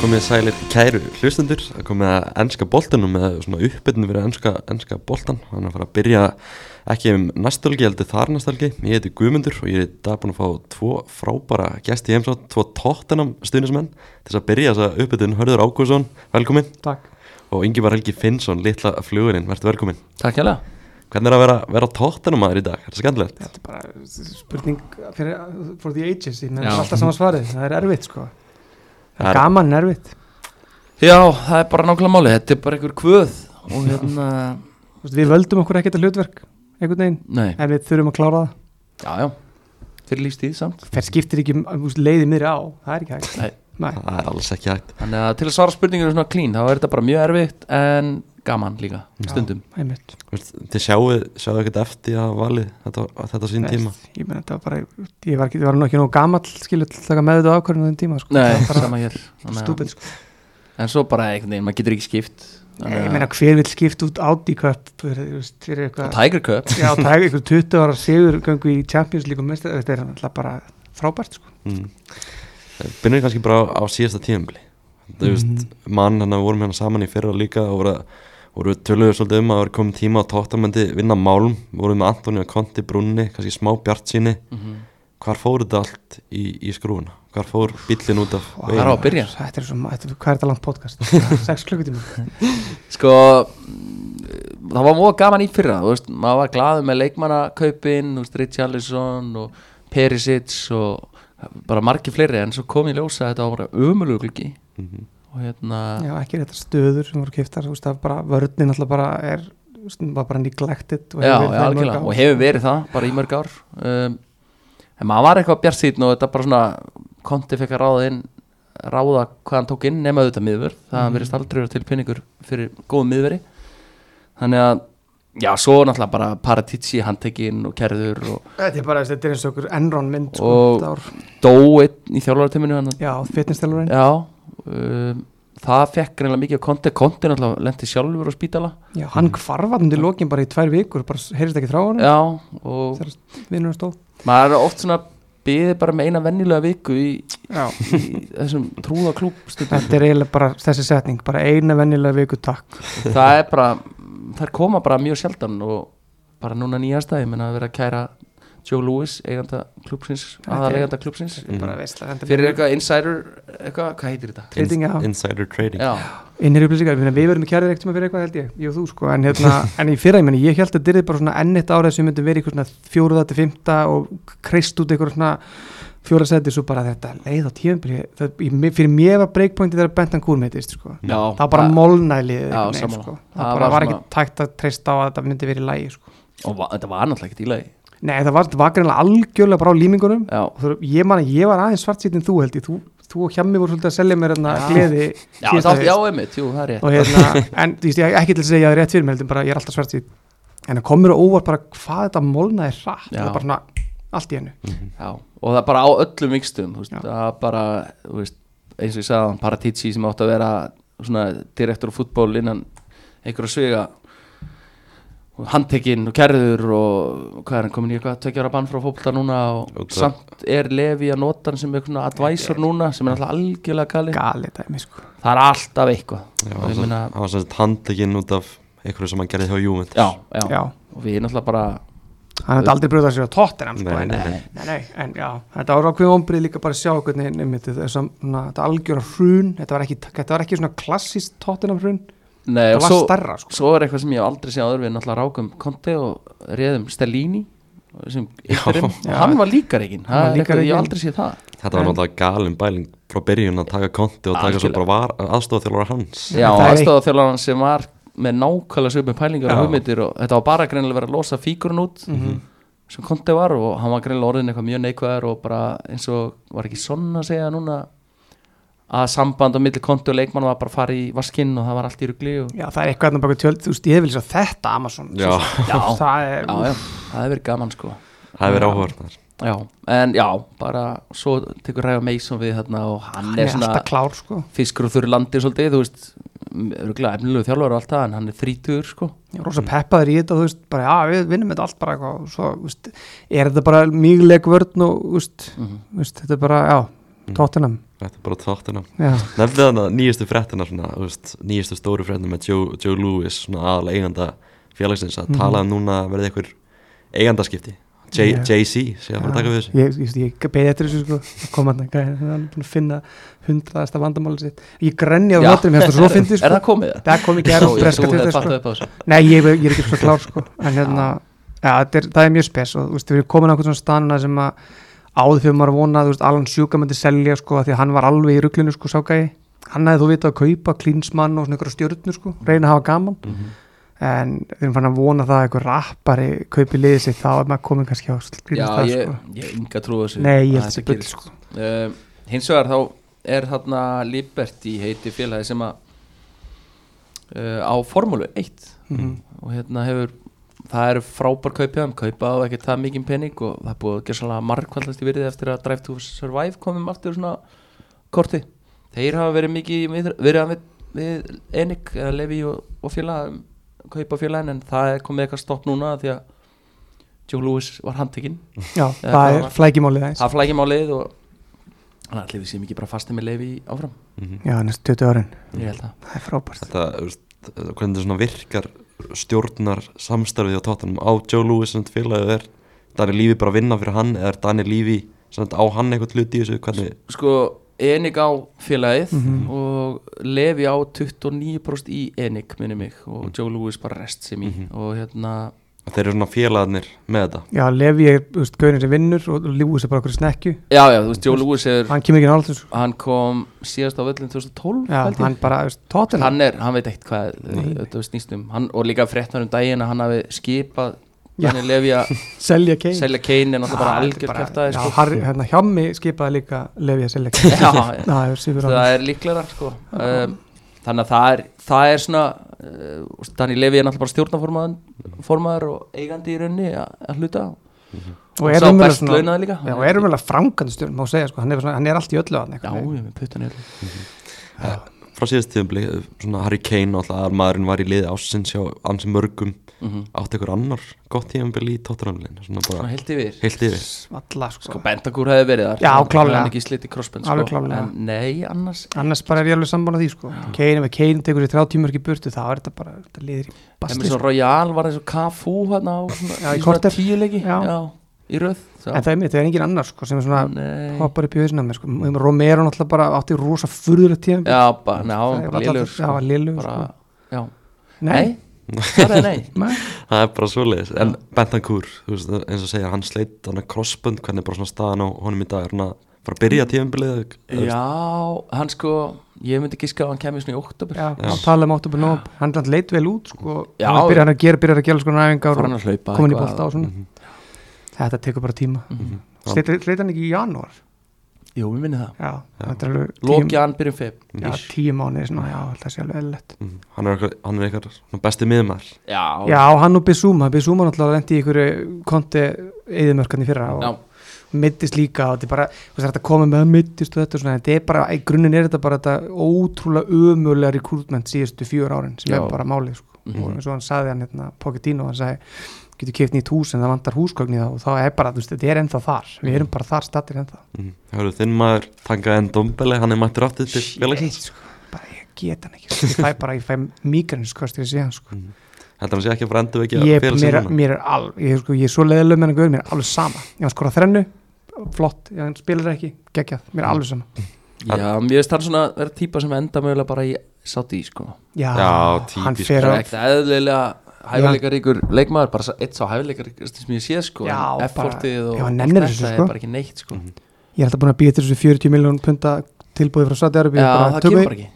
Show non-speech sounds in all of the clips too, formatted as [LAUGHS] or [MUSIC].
Komið sælir kæru hlustendur að komið að ennska boltanum með svona uppbytun fyrir ennska, ennska boltan hann er að fara að byrja ekki um næstölgi heldur þar næstölgi ég heiti Guðmundur og ég er dag búin að fá tvo frábara gæsti heimsátt tvo tóttenam stuðnismenn til þess að byrja þessa uppbytun Hörður Ágúrsson, velkomin Takk. Og Ingivar Helgi Finnsson, litla flugurinn, verður velkomin Takk hjá Hvernig er að vera, vera tóttenam aður í dag? Er þetta skemmtilegt? Þetta er bara spurning fyrir, for the ages menn Já. alltaf saman svarið, það er erfitt sko. Það Það er gaman erfitt. Já, það er bara nákvæmlega máli Þetta er bara einhver kvöð Og hérna, Við völdum okkur ekkert að hlutverk einhvern veginn, nei, en við þurfum að klára það. Já, já. Fyrir lífstíð samt. Fer skiptir ekki þú veist, leiði miðri á, það er ekki hægt. Nei. Nei. Það er alls ekki hægt. Þannig að til að svara spurninginu svona klín Þá er þetta bara mjög erfitt En gaman líka, stundum Þið sjáu, sjáu ekkert eftir að valið þetta, þetta sín tíma Ég var bara, ég var, var nú ekki nú gamall skilu til að taka með þetta ákvörðinu þeim tíma sko. Nei, sama hér að- stúpid sko. En svo bara einhvern veginn, maður getur ekki skipt Nei, Ég meina hver vil skipta út Audi Cup Og eitthvað Tiger Cup Já, það er eitthvað 20 ára sigur gangu í Champions League og mestar, þetta er alltaf bara frábært sko. mm. Byrjum kannski bara á, á síðasta veist, Mhm. mann hann vorum hérna saman í fyrra líka og voru, voru töluðu svolítið um að það var komið tíma á tóttamöndi vinna málum, voru með Antoni og Konti Brunni, kannski smá bjart síni Mhm. hvar fór þetta allt í, í skrúuna hvar fór bíllinn út af Það er á að byrja. Þetta er svo, þetta, hvað er þetta langt podcast? [LAUGHS] 6 klukkutíma [LAUGHS] Sko mm, Það var mjög gaman í fyrra Þú veist, maður var glaður með leikmannakaupin Þú veist, Richarlison og Perisic og bara margir fleiri en svo kom ég ljósa að þetta var bara ömulegu gluggi. Mhm. Og hérna Já, ekki þetta stöður sem voru kiftar þú veist, er bara, vörnin alltaf bara er var bara neglected og hefur verið já, ár. og hefur verið það bara í mörg ár. Um, en maður var eitthvað bjart síðan og þetta bara svona konti fekk að ráða inn ráða hvað hann tók inn nema auðvitað miðvör það Mhm. verið aldrei vera til pinningur fyrir góðum miðveri. Þannig að já, svo náttúrulega bara Paratici handtekinn og kerður og Þetta er bara, þetta er eins og okkur Enron mynd sko, Og- dó einn í þjálfaratöminu hann Já, fitnessstælurinn já um, það fekk reynilega mikið konti konti náttúrulega lendi sjálfur á spítala. Já, hann hvarfandi lokin bara í tvær vikur bara heyrist ekki frá hann já, og maður er oft svona byði bara með eina vennilega viku í, í þessum trúða klúb Þetta er eiginlega bara þessi setning bara eina vennilega viku takk. Það er bara þær koma bara mjög sjaldan og bara núna nýjasta ég menna að vera að kæra Joe Lewis, eiganda er- aðal eiganda þetta er fyrir eitthvað insider eitthvað, hvað heitir þetta? Trading, já. Insider trading. Innir upplýsingar, við verðum kærið ekkert fyrir eitthvað held ég, ég og þú sko, en, hérna, [LAUGHS] en í fyrra, ég meina, ég held að þetta er bara svona enn eitt árið sem myndi verið eitthvað svona fjóruða til fymta og kreist út eitthvað svona fjóra seti, svo bara þetta leið á tíðanbyrði, fyrir mér var breakpointi þegar Bentan Kúr meitist, sko. Já. Það var bara molnaði liðið sko. Það það bara var var svona- ekki tækt að treysta á að þetta myndi verið í lægi, sko. Og va þetta var náttúrulega ekkert í lagi nei, það var, var greinlega algjörlega bara á límingunum. Og þú, ég man ég var aðeins svartsýttin þú held ég, þú, þú og hjammi voru svolítið að selja mér hérna gleði já, það, haust. já einmitt, jú, það er rétt. Og hérna, en þú veist, ég ekki til að segja að það er rétt fyrir mig, bara, ég er alltaf svart síð en það komur á óvart bara hvað þetta molnaði Já. það er bara svona allt í hennu, Já, og það er bara á öllum vikstum það er bara þú veist, eins og ég sagði hann, Paratici sem átti að vera svona direktor á fútból innan einhverja svega handtekinn og kerður og hvað er hann komin í eitthvað tvekja ára bann frá fótbolta núna og það- samt er Levi að nota hann sem eitthvað svona advisor núna sem er alltaf algjörlega gali gali dæmi sko. það er alltaf eitthvað. Ég meina, var sem sagt handtekinn út af einhverju sem hann gerði hjá Juventus. Já, já, já, og við náttúrulega bara hann hefði aldrei bröðað sér á tóttinam sko, Nei, en, nei, nei, nei, en já, þetta var ákveðum ombrið líka bara að sjá hvernig einmitt, þess að svona, þetta hrun. Þetta var ekki, þetta var ekki svona klassist tóttinam hrun, Nei, það var svo, starra sko. svo er eitthvað sem ég aldrei séð áður við náttúrulega rákum Conte og réðum Stellini sem Já. hann var líka reygin Hann var það líka eitthvað, ég aldrei séð það. Þetta var náttúrulega galin bæling frá byrjun að taka konti og taka svo bara aðstofþjálfur hans. Já, Það er aðstofþjálfaran sem var með nákvæmlega sögum pælingar og hugmyndir og þetta var bara greinilega verið að losa fíkurinn út Mhm. sem Conte var og hann var greinilega orðin eitthvað mjög neikvæðar og bara eins og var ekki svona að segja núna að samband á milli Conte og leikmann var bara að fara í vaskinn og það var allt í rugli og... já, það er eitthvað hérna baka tjöld, þú veist, ég hef vil svo þetta Amazon, Já. Já, það er já, já, það hefur verið gaman sko. Það hefur verið áhugað þar Já, en já, bara svo tekur Ræða Mason við þarna og hann, hann er er svona klár sko. fiskur og þurri landi svolítið, þú veist örgulega efnilegu þjálfur og allt það en hann er þrítur sko. Já, rosa peppaður í þetta, þú veist, bara já, við vinnum þetta allt bara eitthvað, og svo, þú veist, er þetta bara mýgleg vörn og, þú veist, Mhm. þú veist, þetta er bara, já, tóttinam, Þetta er bara tóttina já, Nefndu þannig að nýjastu veist, Nýjastu stóru fréttina með Joe, Joe Lewis Svona aðal eiganda félagsins Að Mhm. tala um núna að verði einhver eigandaskipti. Jay-Z sé að fara að taka við þessu. Ég, ég, ég beði eftir þessu sko komandi, hann er búin að finna hundraðasta vandamáli sitt. Ég grenni á noturum, hérna svo fyndi Er sko. það komið? Það? það kom ekki að Ó, ég breska til sko. upp á þessu. Nei, ég, ég er ekki svo [LAUGHS] klár sko. En hérna, það er, það er mjög spes og við erum komin á einhvern svona stanna sem að áður fyrir maður að vona, þú veist, Alan Sjúka myndi selja sko, af því að hann var alveg í ruglinu sko, ságæði hann hefði þú vitað að kaupa klínsmann og svona ykkur stjórnur sko, reyna að hafa gaman. En við erum fann að vona það að einhver rappari kaupi liðið sitt, þá er maður komin kannski á Já, ég, sko. ég hef enga trú á þessu Nei, ég að held bull gerist. sko. uh, Hins vegar þá er þarna Liberty heiti félagi sem að uh, á Formúlu 1 Mhm. og hérna hefur það eru frábær hann kaupa á ekki það mikið penning og það er búið að gera svona margkvallast í virðið eftir að Drive to Survive komum aftur svona korti. Þeir hafa verið mikið verið við, við Enik eða Levi og, og félag kaupa félagin en það er komið eitthvað stopp núna því að Joe Lewis var handtekinn. Já, það það er flækimálið aðeins. Það flækja málið og þannig að allir við séum ekki bara fastið með Levi áfram. Mhm. Já, næst 20 árin, ég held að það er frábært. Þetta, þú veist, hvernig þetta svona virkar stjórnar samstarfið á tóttunum á Joe Lewis sem félagið er Daniel Lífi bara að vinna fyrir hann eða er Daniel Lífi á hann eitthvað hluti í þessu hvernig sko Enik á félagið Mhm. og Levi á 29% í Enik minni mig og Joe Lewis bara rest sem í Mhm. og hérna þeir eru svona félagarnir með þetta Já, Levi er, þú veist, gaurin sem vinnur og Lewis er bara okkur snekju já já þú veist Joe Lewis er Hann kemur ekki náttúrulega hann kom síðast á völlin 2012 Já, held ég. hann bara, þú veist, tóttina hann er, hann veit ekkert hvað Nei. þetta snýst um hann, og líka fréttar um daginn að hann hafi skipað. Daniel Levi að [LAUGHS] Selja Kane selja Kane en alltaf bara algjör er kæftæði Já, sko. Harry, hérna, Hjammi skipaði líka Levi að selja Kane [LAUGHS] [LAUGHS] já. Það er sýfur á það er líklega sko. Þannig að það er, það er svona uh, Daniel Levi er náttúrulega bara stjórnaformaður formaður og eigandi í raunni að, hluta. Og og er sá best launaði líka. Já, og erum vel að frangandi stjórn, má segja, sko, hann er, svona, hann er allt í öllu að já, ég með puttan er frá síðast tíðumbli svona Harry Kane alltaf að maðurinn var í liði ásins hjá ansi mörgum Mhm. átti ykkur annar gott tíðumbli í tóttunamlin svona svona bara heilt yfir heilt yfir Svalla, sko, sko Bentakur hefði verið þar Já, crossbend Alveg sko. klárlega. en nei, annars Annars bara er ég alveg sammála því, sko Kane, ef Kane tekur sér 30 mörg í burtu þá er þetta bara, þetta liðir í basti sko. Royal var eins og Cafu hérna á svona, Já, í svona korter. tíu leiki Já. já, í röð já. En það er mitt, það er engin annar, sko, sem er svona Nei. hoppar upp í hausina með, sko Romero náttúrulega bara átti rosa furðulegt tíðan já, bara, ná, Já, hann var bara, sko já, Nei, [LAUGHS] það er er bara svoleiðis. En Bentancur, eins og segja hann sleitt hann er crossbund, hvernig er bara svona staðan á honum í dag, er hann að fara að byrja tíðumbilið Já, hann sko ég myndi giska að hann kemur svona í oktober Já, hann tala um óttúber nóg Hann hann leit vel út, sko. Já. Hann byrjar að gera, byrjar að gera sko næfingar komin í bolta og svona. Þetta tekur bara tíma. Mhm. Sleit sleit hann ekki í janúar Jú, við minni það Já, þetta er alveg Loki hann byrjum feb Já, tíu mánuði, svona, já, það sé alveg eðlilegt Mhm. hann er eitthvað, hann er eitthvað svona besti miðumar Já, Já, hann og Bissúma, Bissúma náttúrulega lendi í einhverju konti eðimörkarni fyrra og já, mittist líka og þetta er bara, þú veist, þetta komið með mittist og þetta og svona, þetta er bara, í grunninn er þetta bara þetta ótrúlega ömulega rekrútment síðustu fjör árin sem Já. er bara málið sko. Mhm. og eins og hann sagði hann hérna, Pochettino, hann sagði getur keift nýtt hús en það vantar húsgögn í það og þá er bara, þú veist, þetta er ennþá þar. Við erum bara þar stattir ennþá. Mm. Hörðu þinn maður Tanga en Dombele, hann er mættur aftur til félagsins. sko, bara ég get hann ekki ég fæ bara, ég fæ migranskost ég sé hann sko. heldur hann sé ekki að fara endur ekki ég, félagsins mér, mér er alveg, ég, sko, ég er svo leiðileg með hann mér er alveg sama. Ég hann skora þrennu, flott ég hann spilar ekki, geggjað, mér er alveg sama. Já mér finnst hann svona vera típa sem enda mögulega bara í sátt í sko. Já, Já, hann típisk. Það er ekkert eðlilega hæfileikaríkur leikmaður bara eitt sá hæfileikaríkur sem ég sé sko Já, en bara- F40 og nennir þetta þessu, er sko. bara ekki neitt sko ég er alltaf búin að býja til þessu 40 miljón punta tilbúið frá Saudi-Arabi Já, það kemur bara ekki.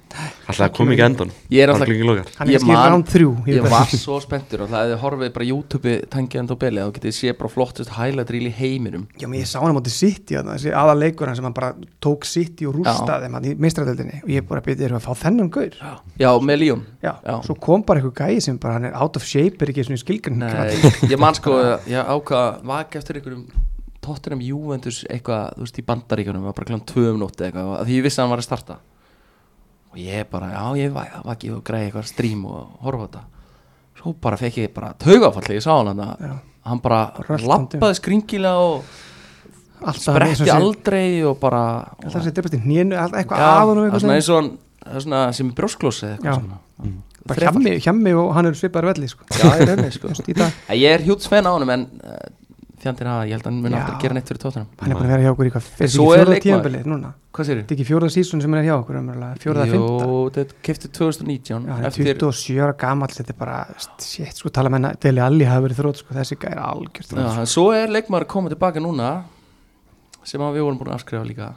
Alltaf kom ekki endan Ég er er Ég var svo spenntur og það hefði horfið bara YouTube tangið enda og belið þá getið sé bara flottust highlight reel í heiminum. Já, menn ég sá hann á móti City aða leikur hann sem hann bara tók City og rústaði hann í meistradöldinni og ég bara býtti þér að fá þennan gaur? Já, með Líón svo kom bara eitthvað gæi sem bara hann er out of shape er ekki svona skilgrin Nei, ég man sko ég ákvað vaka eftir einhverjum Tottenham Juventus eitthvað, þú veist, í bandaríkanum var bara tvö um nótti eitthvað af því ég vissi að hann var að starta. Og ég bara, já, ég va- vaki og græði eitthvað stream og horfa á þetta. Svo bara fekk ég bara taugafall ég sá hann hann Já. hann bara Röltandi. lappaði skringilega og alltaf spretti aldrei og bara alltaf sem dreipast í hnénu, alltaf eitthvað Já, að honum það er svona sem- eins og hann það er svona sem brjósklósi svona. Bara hjammi og hann er svipaður velli sko. Já, ég reyni sko. Í Ég er hjút sven á honum en fjandinn hafa, ég held að hann mun aldrei gera neitt fyrir tóttunum hann er búin að vera hjá okkur í hvað er er leikmaður. tíðanbilið núna? Hvað sér þetta er ekki fjóra sísun sem hann er hjá okkur fjóra Jú, fymta þetta kefti 2019 Já, er eftir, 27 ára gamall, þetta er bara shit, sko, tala með hennar, Deli Alli hafi verið þrótt, sko, þessi gæri algjört já, þrótt, en Svo er leikmaður komið tilbaka núna sem að við vorum búin að afskrifa líka.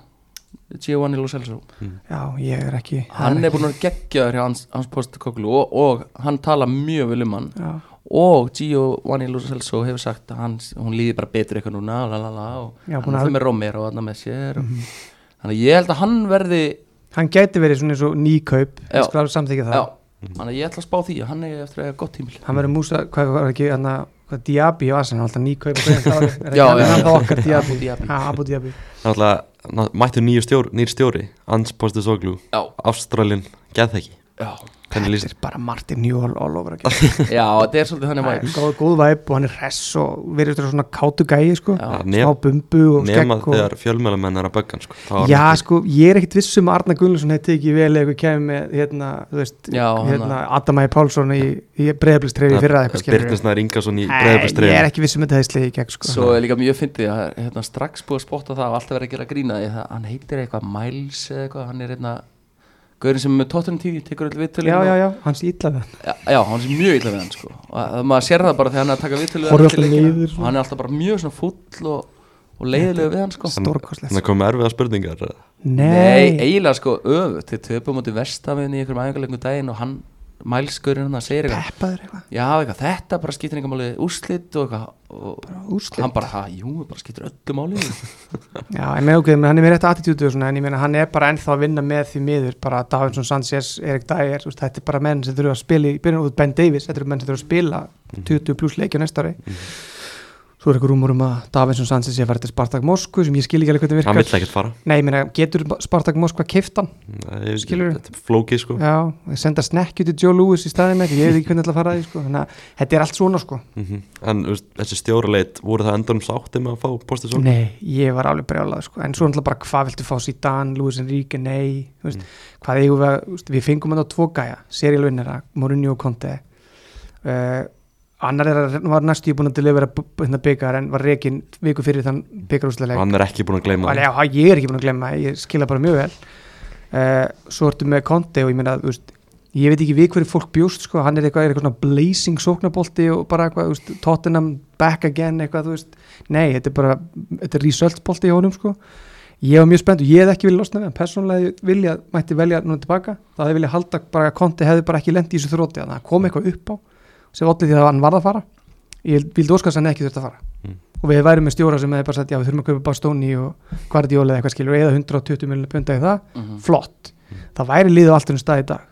Giovanni Lo Celso. Já, ég er ekki Hann er búin að geggjaður hjá hans, hans og, og hann tala mjög vel um hann. Já, og Giovanni Lo Celso hefur sagt að hans, hún líði bara betur eitthvað núna lalala, og Já, hann er það með Romero og þarna með sér og, þannig að ég held að hann verði hann gæti verið svona eins og nýkaup Já. ég skal alveg samþykja það. Já, þannig að ég ætla að spá því að hann er eftir að eiga gott tímil hann verður músa, hvað var ekki hann hvað Diaby og alltaf nýkaup [LAUGHS] er Já, ekki já, hann já. það okkar Diaby. Já, mættu nýju stjóri, nýr stjóri Ans Postisoglu, Já, Ástralin geðþekki, já, hvernig þetta er bara Martin Newell all over again. [LAUGHS] Já, þetta er svolítið þannig er væp góð, góð væp og hann er hress og verður þetta svona kátu gæi sko. Smá bumbu og nema skegg og þegar fjölmjölamenn er að böggan sko. Já, sko, ég er ekkit vissum að Arna Gunnlaugsson hefði tekið vel eða eitthvað kemur með, hérna, þú veist, Já, hérna, Adamæði Pálsson í, í breyðablistreyfi fyrra eitthvað Snær Ingarsson í Nei, ég er ekki vissum að þetta hefði slegið Gaurin sem er með Tottenham TV, tekur öll viðtölu Já, já, já, hans ítlaði hann. Já, já, hann er mjög illa við hann sko. Og að, maður sér það bara þegar hann er að taka niður, og hann er alltaf bara mjög svona fúll og, og leiðilegu við hann sko. Stórkostlegt, Þannig að koma erfiða spurningar? Nei, Nei, eiginlega sko öfut Þið töpum mútið vestafinni í einhverjum æfingarleikum daginn og hann, mælskurinn hann, eitthvað. Peppaður eitthvað? Já, eitthvað, þetta bara skiptir einhver máli. Úrslit og og Úrslit? hann bara, jú, bara skiptir öllu máli. [LAUGHS] Já, en með okkur, hann er með rétt svona, en ég meina hann er bara ennþá að vinna með því miður, bara Davidsson, Sanchez, Erik Dyer, þetta er bara menn sem þurfa að spila í byrjun út Ben Davis, þetta eru menn sem þurfa að spila 20 pluss leikja næsta ári Svo er eitthvað rúmur um að Davidsson, Sanchez sé að fara til Spartak Moskvu sem ég skil ekki alveg hvernig Hann virkar vill ekkert fara Nei, meina, getur Spartak Moskva kiftan? Nei, Skilurðu? Þetta er flókið sko Já, þeir senda snekkju til Joe Lewis í staðin með, ég veit ekki hvernig það fara því, sko, þannig að þetta er allt svona, sko Mhm. En þú veist, þessi stjóraleit, voru það endur um sátti með að fá Postisoglu? Nei, ég var alveg brjálað sko. en svo náttúrulega bara hvað viltu fá Zidane, Luis Enrique, nei veist, hvað eigum við við fengum hann á tvo gæja, serial vinnera, Mourinho og Conte uh, annar er að var næstu búin að delivera hérna byggar en var rekin viku fyrir þann byggarúsleik Hann er ekki búin að gleyma Já, ég er ekki búin að glemma, ég skila bara mjög vel. Uh, svo ertu með Conte og ég meina, veist ég veit ekki við hverju fólk bjóst sko, hann er eitthvað, er eitthvað svona blazing sóknabolti og bara eitthvað, veist, Tottenham back again eitthvað, þú veist, nei, þetta er bara þetta er resultbolti í honum sko. Ég var mjög spennt og ég hef ekki viljað losna við hann. Persónulega vilja, mætti velja núna tilbaka. Það hefði viljað halda bara að Conte hefði bara ekki lendi í þessu þannig að það kom eitthvað upp á sem allir því að hann varð að fara. Ég vildi óskast hann ekki þurft að fara. Mm. og við værum með stjóra sem hefði bara sagt já við þurfum að kaupa Bastóni og Guardiola eða eitthvað skilur eða 120 miljonar punda í það. Mhm. flott, það væri liðið á allt um stað í dag.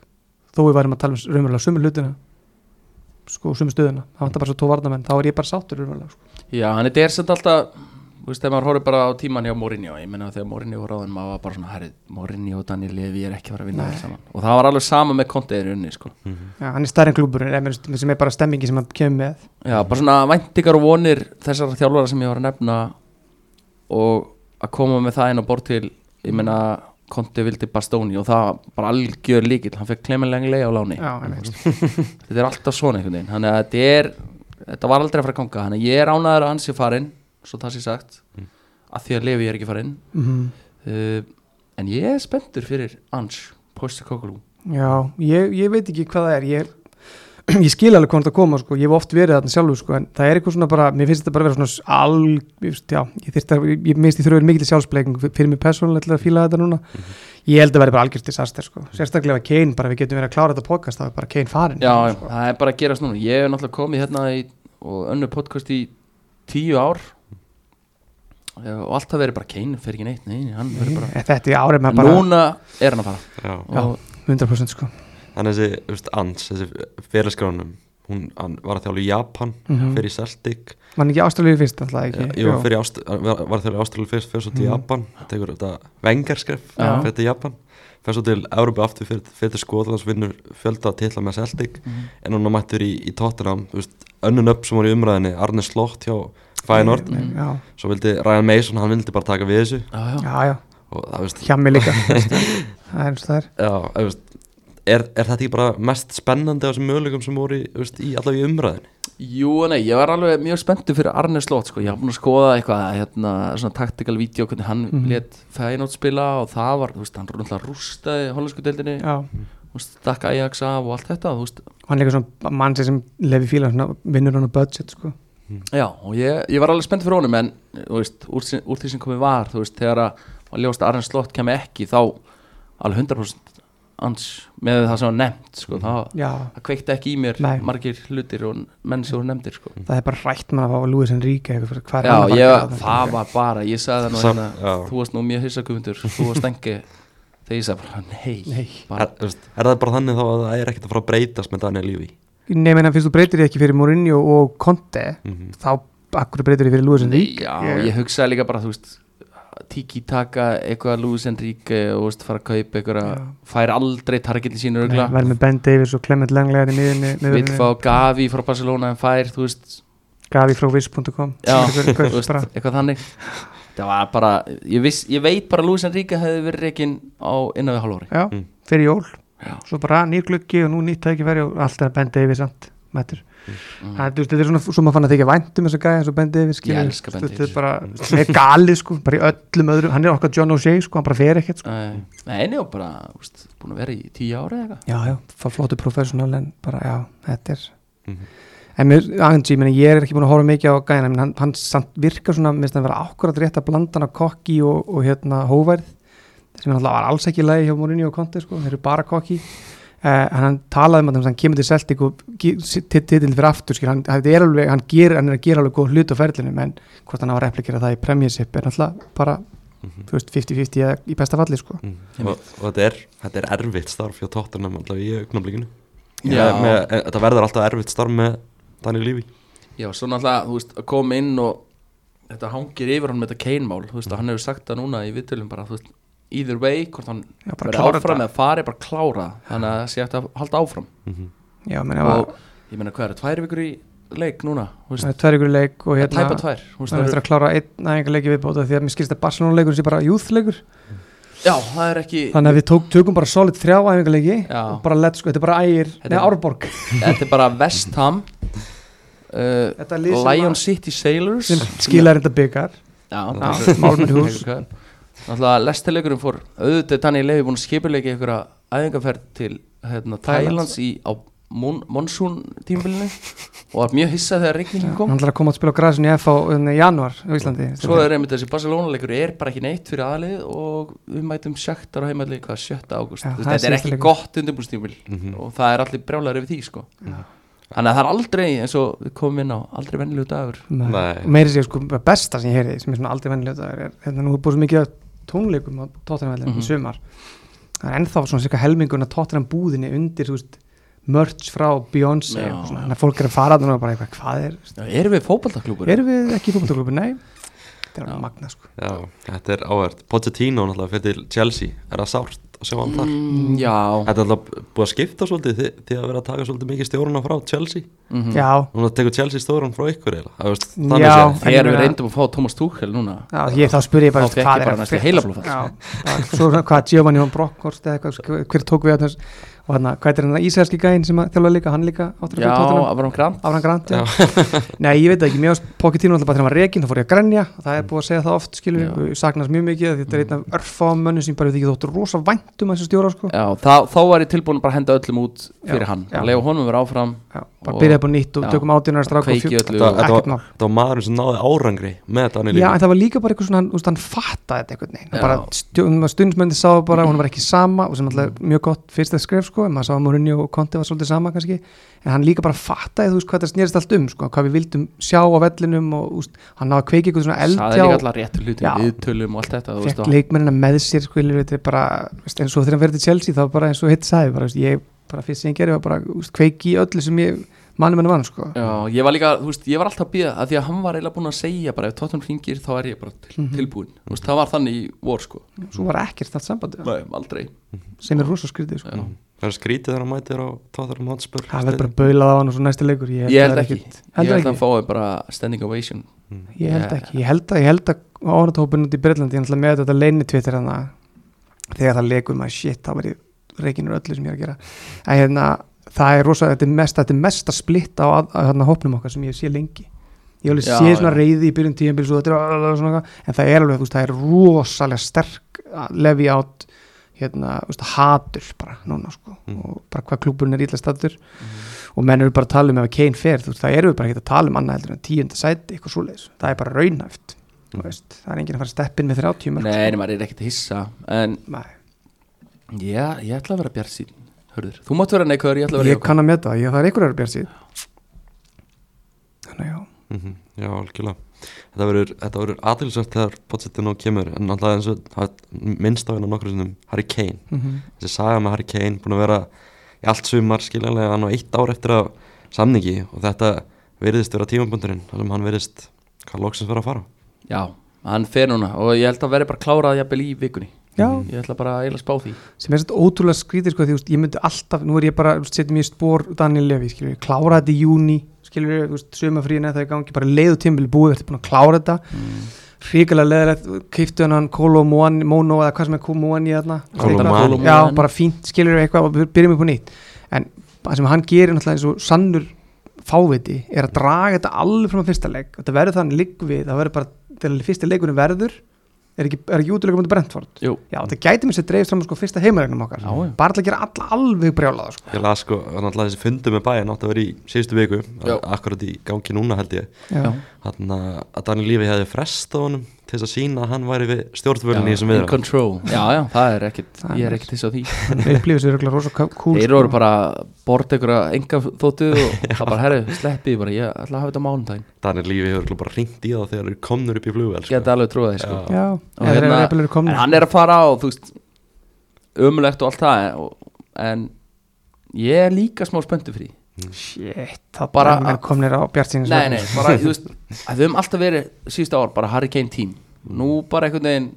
Þó við værum að tala um raunverulega sumu hlutina sko sumu stöðuna, það vantar bara svo tó varnamenn þá er ég bara sáttur raunverulega sko. Já, hann er samt alltaf Þú veist, þegar maður horfir bara á tíman hjá Mourinho Ég meina þegar Mourinho var ráðin Maður var bara svona, herri, Mourinho og Daniel Levi er ekki að fara að vinna þér saman. Og það var alveg sama með Conte í unni, sko. Já, hann er stærri en klúburinn em- sem er bara stemmingi sem hann kemur með. Já, bara svona væntingar og vonir Þessar þjálfara sem ég var að nefna Og að koma með það inn á bort til Ég meina, Conte vildi Bastóni Og það bara algjör líkil Hann fekk klemenlega á láni. Já, einmitt. Þetta er alltaf svona einhvern veginn. Þannig að þetta er Þetta var aldrei að fara að ganga. Þannig að ég er ánæður að hans sé farinn Svo það sé sagt. Að því að Levi er ekki farinn. Mhm. uh, En ég er spenntur fyrir Ans Postecoglou. Já, ég, ég veit ekki hvað það er. Ég, [CLEARS THROAT] ég skil alveg hvað það koma sko. ég hef oft verið þarna sjálfur sko, en það er eitthvað svona bara, mér finnst þetta bara að vera svona al, ég veist, já, ég þyrst að ég minnst í þrjóður mikil sjálfsbleiking fyrir mig persónulega til að fíla þetta núna. Ég held að vera bara algjörst disaster sko. sérstaklega Kane, bara við getum verið að klára þetta podcast þá er bara Kane farin Já, já, sko. það er bara að gerast núna. Ég hef náttúrulega komið hérna í, Og önnu podcast í tíu ár Og allt það verið bara Kane Fer ekki neitt, nei, nei, hann verið bara þetta er árið með bara Núna er hann að fara Já. Já. Og 100% sko Þannig þessi, þú veist, Ans, þessi fyrirskráðunum Hún hann var að þjála í Japan Mhm. Fyrir Celtic Var ekki ástralíu fyrst alltaf ekki? Jú, fyrir ást, var, var að þjála í Ástralíu fyrst Fyrir svo til Mhm. Japan Tekur þetta vengarskref Já. Fyrir Japan fer svo til Európa aftur fyrir, fyrir til Skotlands vinnur fjölda titla með Celtic. En hún mættur í, í Tottenham önnun upp sem voru í umræðinni Arne Slott hjá Feyenoord. Já, svo vildi Ryan Mason, hann vildi bara taka við þessu. Já, já. já, og það hjá mig líka. [LAUGHS] Það er eins og það er. Já, þú veist Er, er þetta ekki bara mest spennandi af þessum möguleikum sem voru í, í allavega í umræðinni? Jú, nei, ég var alveg mjög spenntur fyrir Arne Slott sko. ég haf búin að skoða eitthvað hérna, svona taktikal vídeo, hvernig hann mm. -hmm. let Feyenoord spila og það var, þú veist, hann náttúrulega rústaði hollensku deildinni, já, þú veist, stakka Ajax af og allt þetta, þú veist, hann er líka svona mann sem lefi fíla svona vinnur hann á budget sko já, og ég, ég var alveg spenntur fyrir honum, en, þú veist, úr, sin- úr því sem komið var, þú veist, þegar að var ljóst að Arne Slott kemi ekki, þá alveg 100% ans með það sem var nefnt, sko, það, já, það kveikti ekki í mér Nei. margir hlutir og menn sem voru nefndir, sko. Það er bara rætt mann að fá eitthvað, hvað er Já, að ég, að þarna? það var bara, ég sagði það nú Sam- hérna, þú varst nú mjög hissa gumundur, þú varst engi þegar ég sagði bara, nei, Nei. bara, Er, er það bara þannig þá að það er ekkert að fara að breytast með Daniel Lífi? Nei, menn fyrst þú breytir því ekki fyrir Mourinho og Conte Mm þá akkur breytir því fyrir Lúis Enrique? já, ég hugsaði líka bara, þú veist tiki taka eitthvað Luis Enrique og veist, fara að kaupa eitthvað, fær aldrei targetin sínu örgla, verður með Ben Davies og Clement Langlegar í miðunni vill fá Gavi frá Barcelona en fær, Gavi frá Viss.com [LAUGHS] eitthvað þannig. Það var bara, ég, viss, ég veit bara að Luis Enrique hefði verið reikin á innan við hálfóri já, Mm. fyrir jól. Já. svo bara nýr gluggi og nú nýtt tækifæri og allt er Ben Davies samt mættur mm. Það, þú veist, þetta er svona svo maður fann að þykja væntum þess að gæja eins og Ben Davies Ég þetta er bara, hann er galið sko bara í öllum öðrum, hann er okkar John O'Shea sko, hann bara fer ekkert sko. Nei, nei, nei, og bara, veist, búin að vera í tíu ára eða eitthvað. Já, já, fá flottu professional en bara, já, þetta er Mhm. en mér, Angie, meni, ég er ekki búin að horfa mikið á gæjana, en hann, hann samt virkar svona, minnst hann vera akkurat rétt að blanda hann á kokki og, og hérna hóværð sem alltaf var alls ekki lægi hjá Mourinho og Conte sko, þeir eru bara kokki Uh, hann talaði um að hann kemur til Celtic og titil fyrir aftur skil, hann, er alveg, hann, ger, hann er að gera alveg góð hlut á ferlinu en hvort hann á að replikera það í Premiership er náttúrulega bara Mhm. þú veist, 50-50 eða í besta falli sko. Mm. og, og þetta, er, þetta er erfitt starf hjá Tottenham alltaf í augnablikinu Já. með, með, e, þetta verður alltaf erfitt starf með Daniel Lífi Já, svo náttúrulega, þú veist, að koma inn og þetta hangir yfir hann með þetta keinmál þú veist, og hann hefur sagt það núna í viðtölum bara, þú veist, either way, hvort hann klára áfram eða fari bara klára. Þannig að það sé hægt að halda áfram. Mm Já, menn, og ég meina, hvað er, tvær vikur í leik núna, það tvær ykkur leik og hérna það er það eftir að klára einn aðeinga leiki viðbóta því að mér skilst að Barcelona leikur sé bara youth leikur já, það er ekki þannig að við tók, tökum bara solid þrjá aðeinga leiki og bara let's go, þetta er bara ægir, neða Árborg. þetta er bara West Ham uh, Lion City Sailors. sem skilar þetta byggar já, Já, Málmennhús. Náttúrulega lestarleikurinn fór auðvitað Daniel Levi búin að skipuleika einhverja æfingarferð til hérna, Thailands. Í, á mon, monsoon tímbilinu og var mjög hissað þegar regningin kom. Hann ætlar að koma að spila á græsinu í F á um, januar á Íslandi. Svo er einmitt þessi Barcelona leikur er bara ekki neitt fyrir aðlið og við mætum sjöttar á heimalli hvað sjötta það er þetta er ekki leikur. gott undirbúrstímbil og það er allir brjálæður yfir því sko. Þannig að það er aldrei eins og við komum inn á aldrei vennilegu dagur. Nei. Meiri sér sko besta sem ég heyrði sem er svona aldrei vennilega er hérna nú er búið svo mikið af tónleikum á Tottenham Mhm. í sumar. Það er ennþá svona cirka helmingun að Tottenham búðinni undir veist merch frá Beyoncé þannig að fólk er að fara og bara eitthvað, hvað er, Já, erum við fótballtaklúpur? erum við ekki í fótboltaklubbi? Nei, þetta er magna sko. Já, þetta er áhverð Pochettino náttúrulega fyrir til Chelsea. Er það sárt að sjá hann þar. Mm, já, Þetta er alltaf búið að skipta svolítið því, því að vera að taka svolítið mikið stjórna frá Chelsea. Mhm. Já, Núna tekur Chelsea stjórn frá ykkur Það Já. þannig. En ég þegar við reyndum að fá Thomas Tuchel núna. Já ég, þá spyr ég bara hvað er að bara, svo hvað Giovanni von Bronckhorst eða eitthvað, hver tók við þarna og hérna, hvað er hann ísælski gæinn sem að þjálfa líka, hann líka áttur Já, að Tottenham. Avram Grant. Afran Grant, já. [LAUGHS] Nei, ég veit það ekki, mér varst Pochettino alltaf bara þegar hann var rekin, þá fór ég að grenja. Og það er búið að segja það oft, skilur Já. við, saknast mjög mikið þetta er einn af örfáum mönnum sem bara við ekki þóttu rosa væntum að þessu stjóra, sko. Já, þá, þá var ég tilbúin að bara henda öllum út fyrir Já, hann. já. Lefa honum að vera áfram Já, bara byrjaði upp á nýtt og já. tökum átjónar strák og Kveiki fjó- öllu Þetta og- þetta ekkert var, þetta maðurinn sem náði árangri með Daniel Já, Lífi en það var líka bara eitthvað svona, hann, hann fattaði þetta veginn, Já. bara stundsmöndi sá bara, hún var ekki sama og sem alltaf er mjög gott fyrsta skref, sko, maður sá Mourinho og Conte var svolítið sama kannski, en hann líka bara fattaði, þú veist, hvað það snerist allt um, sko, hvað við vildum sjá á vellinum og, úst, hann náði að kveiki eitthvað svona eld Saði líka allar réttu hluti. Viðtölum og allt þetta fekk leikmennina með sér skilur þetta er bara, veist, eins og þegar hann verið til Chelsea þá bara eins og hitt sagði, bara, veist, ég bara fyrst sem ég gerði var bara veist, kveiki í öllu sem ég manni manni mann sko Já, ég var líka, þú veist, ég var alltaf að býða að því að hann var eiginlega búin að segja bara ef Tottenham hringir þá er ég bara til, Mhm. tilbúin Þú veist, það var þannig í vor sko svo var ekkert allt sambandi Nei, aldrei sem er rosa skrítið sko. Það er skrítið þegar hann mætir á Tottenham Hotspur. Það verður bara baulað á hann og svo næsti leikur. Ég Ég held það er ekki, ekkert- ég held að hann ekki fái bara standing ovation. Ég held ekki, ég held að, ég held að áratópin út í Breitlandi, ég ætla með þetta leini tvittir hann þegar það leikur maður shit, það var í reikinur öllu sem ég er að gera. En hérna, það er rosa, þetta er mest þetta er á að, að, að hópnum okkar sem ég sé lengi. Ég hef alveg séð svona reyði í byrjun tíðanbíl svo þetta er alveg svona eitthvað, en það er alveg, þú veist, það er rosalega sterk lefi átt hérna, veist, hatur bara núna sko, og bara hvað klúburinn er ítla stattur og menn eru bara að tala um ef að Kane fer, þú veist, það eru við bara ekki að tala um annað heldur en tíunda sæti, eitthvað svoleiðis. Það er bara raunhæft, þú veist. Það er enginn að fara steppin með 30 mörg Nei, nei, maður er ekkert að hissa En Nei. já, ég ætla að vera bjart sín Hörður, þú mátt vera neikvæður, ég ætla að vera ég kann að meta það, ég, það er einhverjar bjart síð já Mhm, Já, algjörlega. Þetta verður, þetta verður aðtilsvægt þegar Pochettino kemur en alltaf eins og minnst á hérna nokkur sinnum Harry Kane. Mm -hmm. þessi saga með Harry Kane búin að vera í allt sumar skiljanlega hann á eitt ár eftir að samningi og þetta veriðist vera tímabundurinn þar sem hann veriðist hvað loksins vera að fara. Já, hann fer núna og ég held að vera bara klárað jafnvel í vikunni. Já. Ég ætla bara að eiginlega spá því. Sem er svona ótrúlega skrítið sko, því þú veist, ég myndi alltaf, nú er ég bara setjum ég í spór Daniel Levy, skilur ég, klára þetta í júni skilur ég, þú veist, sömafríðin eða það í gangi bara leiðu tímbili búið, þetta er búin að klára þetta? Mm. hrikalega leðilegt, keiftu hann Kolo Mono eða hvað sem er þarna. Kolo Bara- Muani. já, bara fínt, skilur ég eitthvað við byrjum upp á nýtt. En það sem hann gerir náttúrulega eins og sannur fáviti er að draga þetta alveg frá fyrsta leik. Þetta verður þannig ligg við, það verður bara þegar fyrsta leikunum verður er ekki, er ekki útilega komið Brentford? Jú, Já, það gæti mér sér dreifst fram á sko fyrsta heimaregnum okkar. Bara til að gera alla alveg brjálaða sko. Ég las sko, náttúrulega þessi fundu með bæinn átti að vera í síðustu viku akkurat í gangi núna held ég. Já. hann að Daniel Lífi hefði frestað honum til þess að sína að hann væri við stjórnvölinu í þessum in viðra control. Já, já, það er ekkert, Það ég er ekkert þess á því. [LAUGHS] Þannig upplifir sér örugglega rosa ká- kúl Þeir sko. voru bara að ykkur að enga þóttu og [LAUGHS] það bara, herru, sleppið bara, ég ætla að hafa þetta á mánudaginn. Daniel Lífi hefur bara ringt í það þegar þeir komnur upp í flugvel sko. Geta alveg trúið því, sko. Já. Já, Og þeir hérna- eru komnir. En hann er að fara á, þú veist ömulegt og allt það en, en ég er líka smá því Shit, það Bara að- komnir á bjartsýnis Nei, nei, bara, [LAUGHS] þú veist við höfum alltaf verið síðustu ár bara Harry Kane team. Nú bara einhvern veginn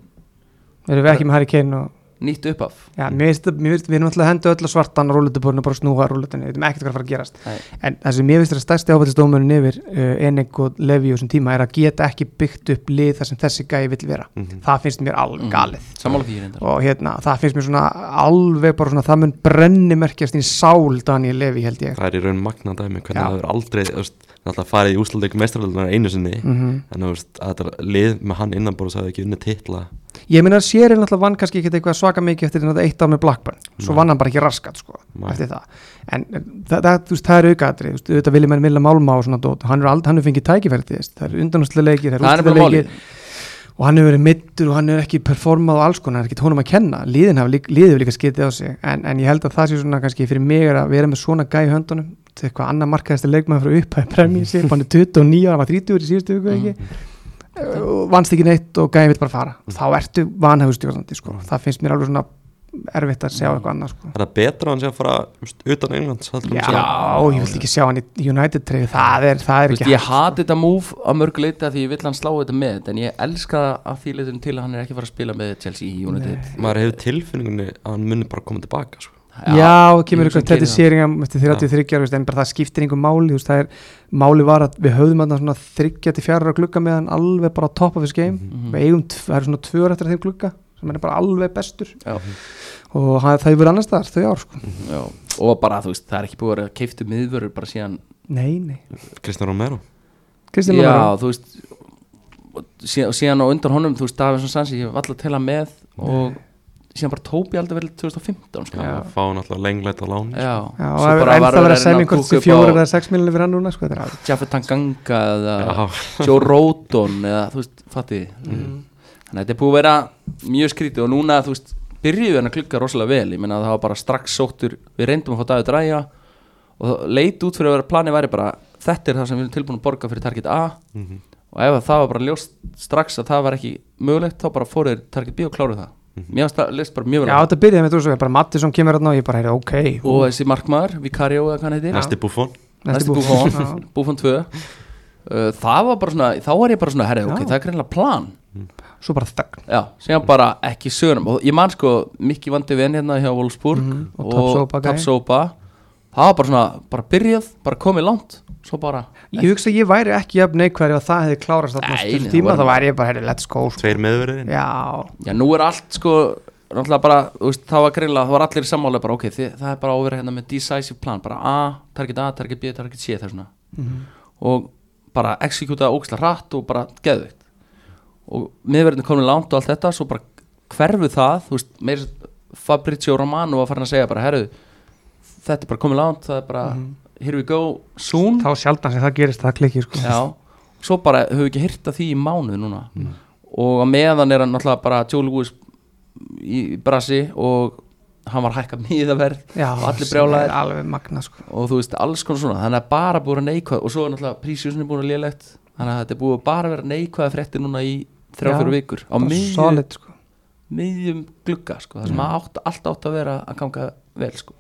Erum við ekki með Harry Kane og nýtt uppaf Já, mér finnst þetta- mér finnst, við erum alltaf að henda öll svartan rúlutuborinu bara að snúa rúlutinu, við veitum ekkert hvað er að fara að gerast. Nei. en það sem ég finnst er að stærsti áfættistómunin yfir uh, Enig og Levi og þessum tíma er að geta ekki byggt upp lið þar sem þessi gæi vill vera. Mhm. það finnst mér alveg Mhm. galið. Sammála því reyndar. Og hérna, það finnst mér svona alveg bara svona, það mun brenni merkjast í sál Daniel Levi held ég. Það er í raun magna dæmi hvernig Já. það hefur aldrei veist, náttúrulega farið í úslaldeik mestraröldunar einu sinni. Mm en þú veist, að þetta lið með hann innanbúrðs hafi ekki unni titla ég meina að sér er náttúrulega vann kannski ekki eitthvað svaka mikið eftir þetta eitt ár með Blackburn svo vann hann bara ekki raskat sko, Nei. eftir það. En það, það, þú veist, það er aukaðri auðvitað vilja menn vilja málma og svona dót hann er fengið tækifæri til þess. Það er undanúslega leikir, það Það bara úrslitaleikir málið. og hann hefur verið mittur og hann hefur ekki performað og alls konar, það er ekki tónum að kenna. Liðin hafa líka, hefur líka skitið á sig. En, en ég held að það sé svona kannski fyrir mig að vera með svona gæi í höndunum. Til eitthvað annað markaðist leikmaður frá upphæði premjið hann er [LAUGHS] 29 ára, hann var 30 í síðustu viku ekki. Og vannst ekki neitt og gæði vill bara fara. Þá ertu vanhæfustjórnandi sko. það finnst mér alveg svona erfitt að sjá eitthvað annað sko. er það betra að hann sé að fara utan Englands já, ég vil ekki sjá hann í United treyfi það er, það er Þú ekki ég hati þetta move að mörgu leiti að því ég vill hann slá þetta með en ég elska að því leitum til að hann er ekki að fara að spila með Chelsea í United. Maður hefur tilfinningunni að hann muni bara koma tilbaka sko. Já, kemur eitthvað séringam eftir 33 ára, en bara það skiptir einhver máli, þú veist, það er, máli var að við höfðum að svona þryggja til fjara glugga með hann alveg bara top of his game. Mhm. við eigum, það eru svona tvö ára eftir þeim glugga sem er bara alveg bestur. Já. og það, það hefur annars þar, þau ár sko. Já. og bara þú veist, það er ekki búið að keiftu miðvörur bara síðan Nei, nei, Kristján Romero. Kristján Já, Lóra þú veist og síðan, á undan honum, þú veist, Davinsson Sansi ég hef alltaf til að með og síðan bara Tóbi aldrei verið 2015 sko. Já. fá náttúrulega lengleit á láni Já, Já, og það er bara ennþá verið að þessi upp fjóra á eða sex miljonir fyrir hann núna sko, er Jaffa Tanganga eða. Joe Roden eða þú veist, fatti Mm. Þannig að þetta er búið að vera mjög skrítið og núna, þú veist, byrjuðu hann að klukka rosalega vel, ég meina að það var bara strax sóttur við reyndum að fá David Ræja og leit út fyrir að vera planið væri bara þetta er það sem við erum tilbúin að borga fyrir target A Mhm. og ef það var bara ljóst strax að það var ekki mögulegt þá bara fóruður target B og kláruð það mér finnst það list bara mjög vel Já, á. þetta byrjaði með þú svo, bara Mattisson kemur hérna og ég bara, heyrði, ok og þessi markmaður, Vicario eða hvað hann heitir. Næsti buffon. Næsti Buffon. Buffon, [LAUGHS] Buffon 2 uh, það var bara svona, þá var ég bara svona herri, ok, það er greinlega plan. Svo bara þögn. Já, sem bara ekki sögunum. Og ég man sko, Mikki vandi vinn hérna hjá Wolfsburg Mhm, og og gæi. Tapsoba það var bara svona, bara byrjað bara komið langt, svo bara ég hugsa að ég væri ekki jafn neikværi að það hefði klárast þarna á Nei, nei, tíma, það þá var- væri ég bara, herri, let's go sko. Tveir meðverðin já, já, nú er allt sko náttúrulega bara, þú veist, það var greinlega það var allir í sammála bara, ok, þið, það er bara að vera hérna með decisive plan, bara A, target A, target B, target C, það er svona Mhm. og bara executa ógislega hratt og bara geðveikt og miðverðin komin langt og allt þetta svo bara hverfu það þú veist, meir Fabrizio Romano var farin að segja bara, herru þetta er bara komin langt, það er bara here we go, soon. Þá sjaldan sem það gerist það klikki sko. já, svo bara höfum við ekki hýrt af því í mánuð núna. Og að meðan er hann náttúrulega bara Joe Lewis í brasi og hann var hækkað miðaverð og allir brjálæðir alveg magna sko. og þú veist alls konar svona. Þannig að bara búið að neikvæð og svo er náttúrulega prísjúsin er búin að lélegt. Þannig að þetta er búið að bara vera neikvæða fréttir núna í þrjá Já, fyrir vikur. Á miðjum, solid sko. miðjum glugga sko, það sem átt, allt átt að vera að ganga vel sko.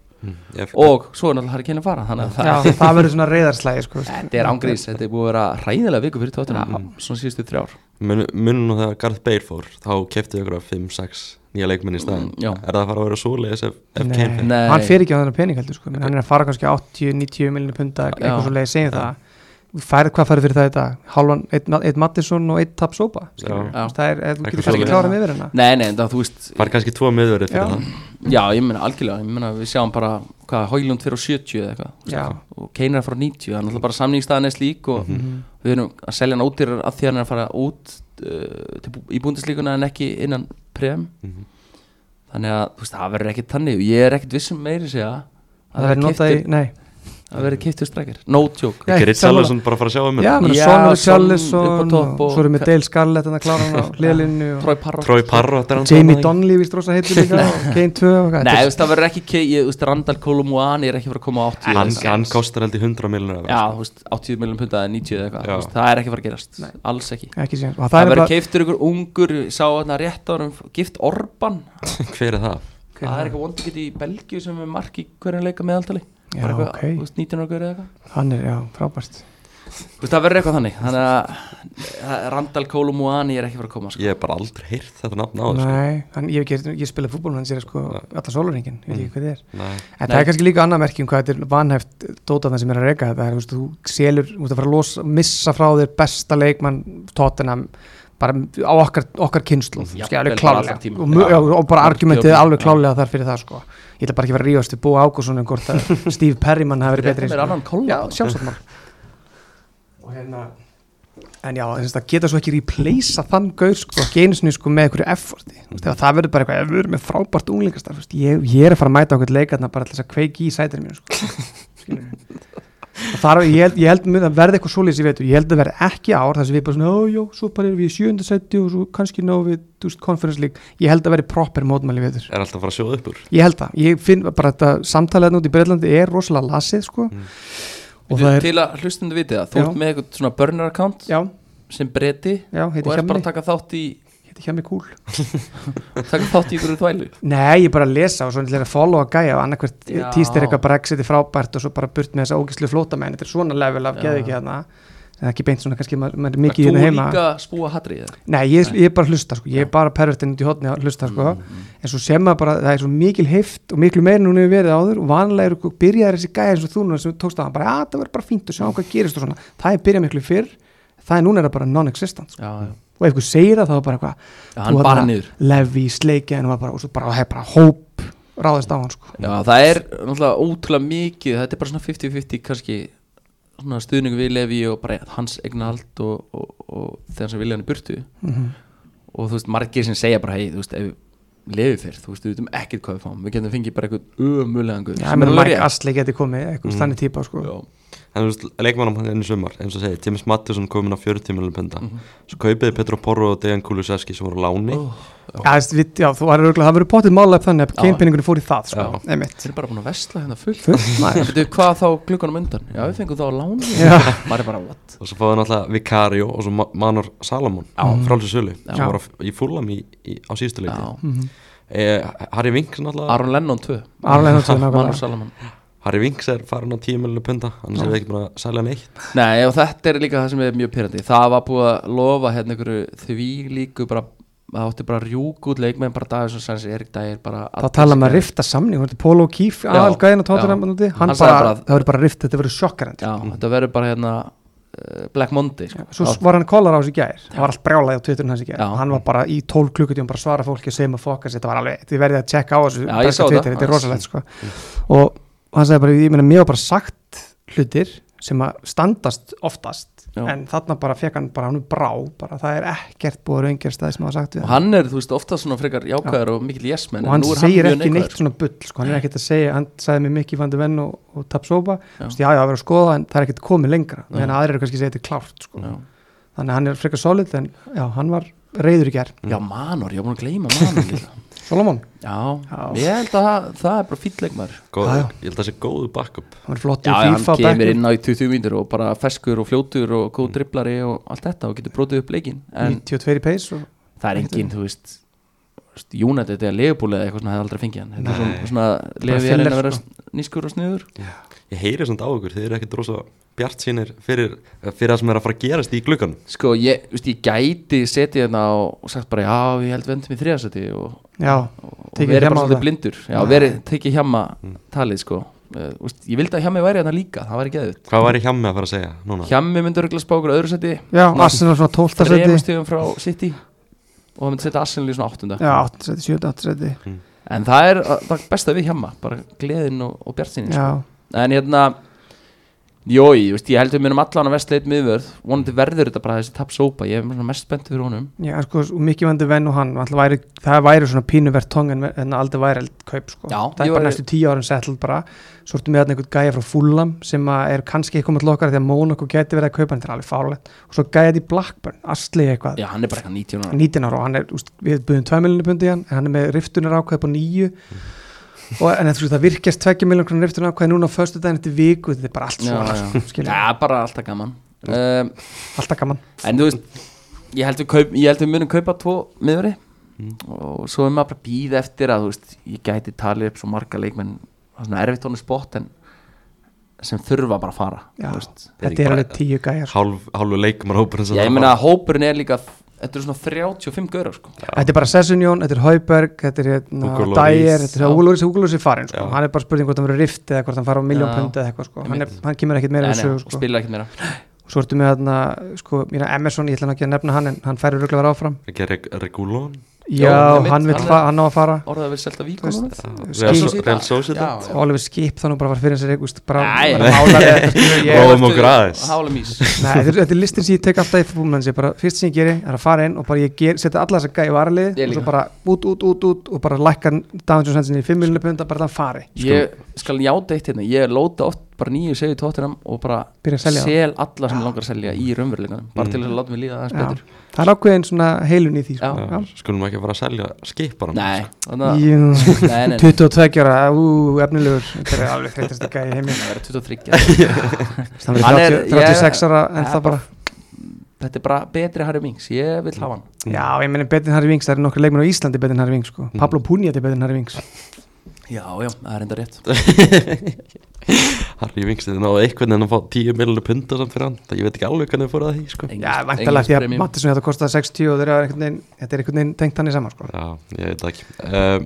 Ég- og svo er náttúrulega Harry Kane að fara þannig að það, já, það verður svona reyðarslægi sko. [LAUGHS] þetta er ángrís þetta er búið að vera hræðilega viku fyrir tóttina svona síðustu þrjár Mun- Munum nú þegar Garth Bale fór Þá kefti ykkur að 5-6 nýja leikmenn í staðin Mm. Er það að fara að vera svoleiðis ef, ef. Kane fer? Nei. hann fer ekki á þennan pening heldur sko. hann er að fara kannski 80-90 miljonir punta eitthvað svo leiði segjum það færið hvað færið fyrir það í dag? Hálfan, eitt, eitt Mattisson og eitt Tap Sopa Já. það er, er þú getur kannski klárað með hérna nei, nei, það, þú veist Það er kannski tvo meðverði fyrir Já. það. Já, ég meina algjörlega, ég meina við sjáum bara hvað, Hóilund fyrir á 70 eða eitthvað. Og að fara á 90, það er náttúrulega bara samningstaðan er slík og Mhm. við erum að selja hann ódýrar að því hann er að fara út uh, í búndislíkuna en ekki innan prem. Mhm. þannig að þú veist, það verður að verður keiftur strækir, no joke. Sammála. Salvason bara að fara að sjá um Já, þetta? Já, Son og Son upp Charlison á og, topp og- svo erum við Dale Scarlett en að klára hann á [LAUGHS] hliðlinu og Troy Parrott. Troy Parrott er hann Jamie Donnelly vist rosa heitir líka [LAUGHS] og Kane 2 og hvað Nei, þú veist, það verður ekki Randall Colomwani er ekki fara að koma á 80 Hann, kostar held í 100 miljonar Já, þú veist, 80 miljón punta eða 90 eða eitthvað, veist, það er ekki fara að gerast. Nei. alls ekki. Það er verður bara keiftur ykkur ungur, sá þarna rétt árum gift Orban, [LAUGHS] Hver er það? það er eitthvað Já, eitthvað, ok. þú veist, 19 ára gaur eða eitthvað? Hann er, já, frábært. Þú veist, það verður eitthvað þannig þannig að Randall Colomwani er ekki fara að koma sko. Ég hef bara aldrei heyrt þetta nafn á þessu Nei, hann, ég, ég, ég spila fútból hann sér sko allar sólaringin, ég veit ekki hvað þið er. Nei. En Nei. það er kannski líka annað merki um hvað þetta er vanhæft dótað sem er að reyka þetta er, þú selur, þú veist að fara að losa, missa frá þér besta leikmann tóttina bara á okkar, okkar kynslu allan tímann. og, og bara argumentið alveg klálega þar fyrir það sko ég ætla bara ekki að vera að ríðast við Búa Ágússon um hvort að [LAUGHS] Steve Perryman hafi verið betri Já, og hérna en já, það geta svo ekki replacea þann gaur sko, ekki einu sinni sko með einhverju efforti, það verður bara eitthvað ef við erum með frábært unglingastar, ég, ég er að fara að mæta okkur leikarna bara þess að kveiki í sætir mér sko. [LAUGHS] Þar, ég held, ég held mun að verði eitthvað svoleiðis ég veit, ég held að verði ekki ár þar sem við bara svona, ó, jó, svo bara erum við í sjöndasætti og svo kannski ná við, þú veist, conference league. Ég held að verði proper mótmæli við Er alltaf að fara að sjóða upp úr? Ég held það, ég finn bara þetta samtalið út í Breitlandi er rosalega lasið sko. Mm. og það er, Til að hlustundu viti það, þú ert með eitthvað svona burner account já, sem breyti já, og heiti er bara að taka þátt í heiti Hjammi Kúl. Taka þátt í ykkur þvælu. Nei, ég bara að lesa og svo er að followa gæja og annarkvært týst er eitthvað Brexit er frábært og svo bara burt með þessa ógæslu flótamenn. Þetta er svona level af geði ekki hérna. Það er ekki beint svona kannski maður maður Þú mikið hérna heima. líka spúa hatrið eða? Nei, ég, ég er bara að hlusta sko, ég er bara pervertinn út í hotni að hlusta sko. Mm, en svo sem maður bara, það er svo mikil heift og miklu meira hún hefur verið áður og vanlega eru byrjaðir þessi gæja eins og þú núna sem þú tókst að hann bara, að það verður bara fínt og sjá hvað gerist og svona, það er byrjað miklu fyrr. Það er núna er bara non-existent sko. Já, já, og ef ykkur segir það þá er bara eitthvað hann bara niður lefi, sleikja en bara, og svo bara, og hef bara hóp ráðist á hann sko Já, það er náttúrulega ótrúlega mikið þetta er bara svona 50-50 kannski svona stuðningu við Levi og bara hans eignahald og, og, og þegar sem vilja hann í burtu Mhm. og þú veist, margir sem segja bara hei, þú veist, ef Levi fyrr, þú veist, við veitum ekkert hvað við fáum við getum fengið bara eitthvað umulegan guð Já, sem ég meina er alveg Mike rétt. Astley geti komið, eitthvað Mm. þannig típa sko. Já, En þú veist, leikmannum hann enn í sumar eins og segi, Timis Mattisson komin á 40 miljonum punda. Mhm. Svo kaupiði Petro Porro og Dejan Kulusevski sem voru láni. Ó, Já, já, þú var örgulega, það verður potið mála upp þannig að Já. keinpenningunni fór í það sko. Þeir eru bara búin að vesla hérna fullt. [LAUGHS] Hvað þá glukkanum undan? Já, við fengum þá á láni. [LAUGHS] Er? Og svo fáði náttúrulega Vicario og svo Ma- Manor Salomon frálsið sölu sem voru í í, á síðustu leiki Já, Mhm. eh, Harry náttúrulega Aron Lennon 2 Aron Lennon [LAUGHS] Harry Winks er farin á 10 miljonar punta Hann er ekki búin að selja neitt. Nei, og þetta er líka það sem er mjög pyrrandi Það var búið að lofa hérna einhverju því líku bara það átti bara að rjúk út leikmenn bara dagur sem sanns Erik Dægir bara þá tala maður að rifta samning hún Pólo Kíf, aðalgæðin og já. tóttunum hann bara, bara- það verður bara rift, þetta verður sjokkarandi Já, þetta verður bara hérna uh, Black Monday sko. svo var hann kollar á þessu gær. Það var allt brjálæði á Twitterinn hans í Já. hann var bara í 12 klukkutíum bara að svara fólki og segja maður fokast, þetta var alveg, þið verðið að checka á þessu þetta er rosalegt sko. og hann sagði bara, ég meina mér var bara sagt hlutir sem að standast oftast Já. en þarna bara fekk hann bara hann brá, bara það er ekkert búið raungir staði sem hafa sagt við og hann hann er, þú veist, ofta svona frekar jákvæður og mikil jesmenn og hann segir ekki neitt svona bull sko, hann er ekkert að segja, hann sagði mér mikið fandi venn og, og tapsópa, Já. já. já, já, það verður að skoða en það er ekkert komið lengra, Já. en aðrir eru kannski að segja þetta klárt sko. Já, þannig að hann er frekar solid en já, hann var reyður í gær já Manor, ég var búin að gleyma Manor. [LAUGHS] Solomon, Já, Já. ég held að það, það er bara fýll leikmaður. Góð, Já, já. Ég held að það sé góðu backup. Hann var flott Já, í já, hann FIFA kemur inn á í 20 mínútur og bara feskur og fljótur og góð driblari og allt þetta og getur brotið upp leikin en 92 í pace og það er engin, þú veist þú veist, United eða Leopold eða eitthvað svona hefði aldrei fengið hann. Þetta er svona, Nei. svona lefi að fjeller, reyna að vera sko. nýskur og sniður Ég heyri svona á ykkur, þið eru ekkert rosa bjart sínir fyrir, fyrir það sem er að fara að gerast í gluggan sko, ég, veist, ég gæti setið hérna og, og sagt bara, já, ég held vendum í þriðasæti og, já, og Tekið verið bara svolítið blindur. Já, verið, tekið hjamma talið, sko. Uh, úst, ég vildi að hjammi væri hérna líka, það væri geðut Hvað var ég hjá mig að fara að segja núna? hjammi myndur örugglega spá okkur öðru sæti. Já, Arsenal svona 12 þremur seti stíðum frá City. Og það myndi setja Arsenal í svona áttunda. Já, 8 seti, 7, 8 seti en það er uh, það besta við hjamma bara gleðin og, og bjartsinni sko. En hérna Jói, ég, ég held við munum allan að vestleit miðvörð. Vonandi verður þetta bara þessi tapsópa ég er mest spenntið fyrir honum. Já, sko, mikið vandi venn og hann. Væri, það væri svona pínu vert tong en, aldrei væri eld kaup sko. Já, það er bara næstu tíu árum settled bara. Svo ertu með þarna einhvern gæja frá Fulham sem að er kannski eitthvað með lokkar því að Mónaco geti verið að kaupa hann. Til alveg fárlegt og svo gæja þetta í Blackburn, Astley eitthvað. Já, hann er bara eitthvað 19 ára. 19 ára og hann er, úst, við buðum 2 miljonir pundi í hann en hann er með riftunar ákveð upp á nýju og en þú veist það virkjast 2 miljonar krónar riftunar ákveð núna á föstu daginn eftir viku þetta er bara allt svona já. sko, Já, bara alltaf gaman. Um, alltaf gaman. En þú veist Ég held við, kaup, ég held við munum kaupa tvo miðveri. Og svo er maður bara að býða eftir að Þú veist, ég gæti talið upp svo marga leikmenn er svona erfitt honum spott En sem þurfa bara að fara já, þetta er alveg 10 gæjar. Hálf, hálfu leikmar hópur Já, ég meina að hópurinn er líka Þetta er svona 35 gaurar sko þetta er bara Sessunjón, þetta er Hauberg þetta er hérna. Dyer þetta er. Úlóris, Úlóris er farin sko. Hann er bara spurning hvort hann verður rift eða hvort hann fara á miljón Já. pundi eða eitthvað sko. hann, er, hann kemur ekkert meira Nei, við nei, sögu Og sko. spila ekkert meira og svo ertu með hérna, sko, mína Emerson, ég ætla ekki að nefna hann en hann færur röglega vera áfram. Ekki Reg Regulón já, einmitt, hann, vill hann er- á að fara. Orðað við selta og Oliver Skip þannig bara var fyrir sér eitthvað bara, Nei. bara málaði þetta, er, er listin sem ég tek alltaf í bara fyrst sem ég geri er að fara inn og bara ég setja alla þessa gæði varalið Ég og svo bara út, út, út, út og bara lækka Jones Hansen í 5 miljonar punda bara þann fari Ég skal játa eitt hérna Ég lóta oft bara nýju segju tóttinam Og bara sel alla sem langar að selja í raunveruleikanum Bara Mm. til þess að láta mig líða aðeins betur. Það er ákveðin svona heilun í því sko. Já. Já. Skulum ekki fara að selja skip bara Nei, Jú, Nei, nei, nei. [LAUGHS] 22 ára, ú, efnilegur. Þetta er alveg þreytast að gæði heimi Það verður 23 [LAUGHS] hann Hann er er- 30 36 ára en það bara Þetta er bara betri Harry Minks Ég vil hafa hann. Já, ég meni betur en Harry Winks, það eru nokkur leikmenn á Íslandi betur en Harry Winks sko. Pablo Puniat er betur en Harry Winks Já, já, það er enda rétt [LAUGHS] Harry Winks, þið náðu einhvern veginn að fá 10 miljonar punta samt fyrir hann Það ég veit ekki alveg hvernig þið fóruð að því sko. Já, engin væntalega því að. Mattisson þetta kostaði 60 og þeir eru einhvern veginn, þetta er einhvern veginn tengt hann í saman sko. Já, ég veit það ekki uh,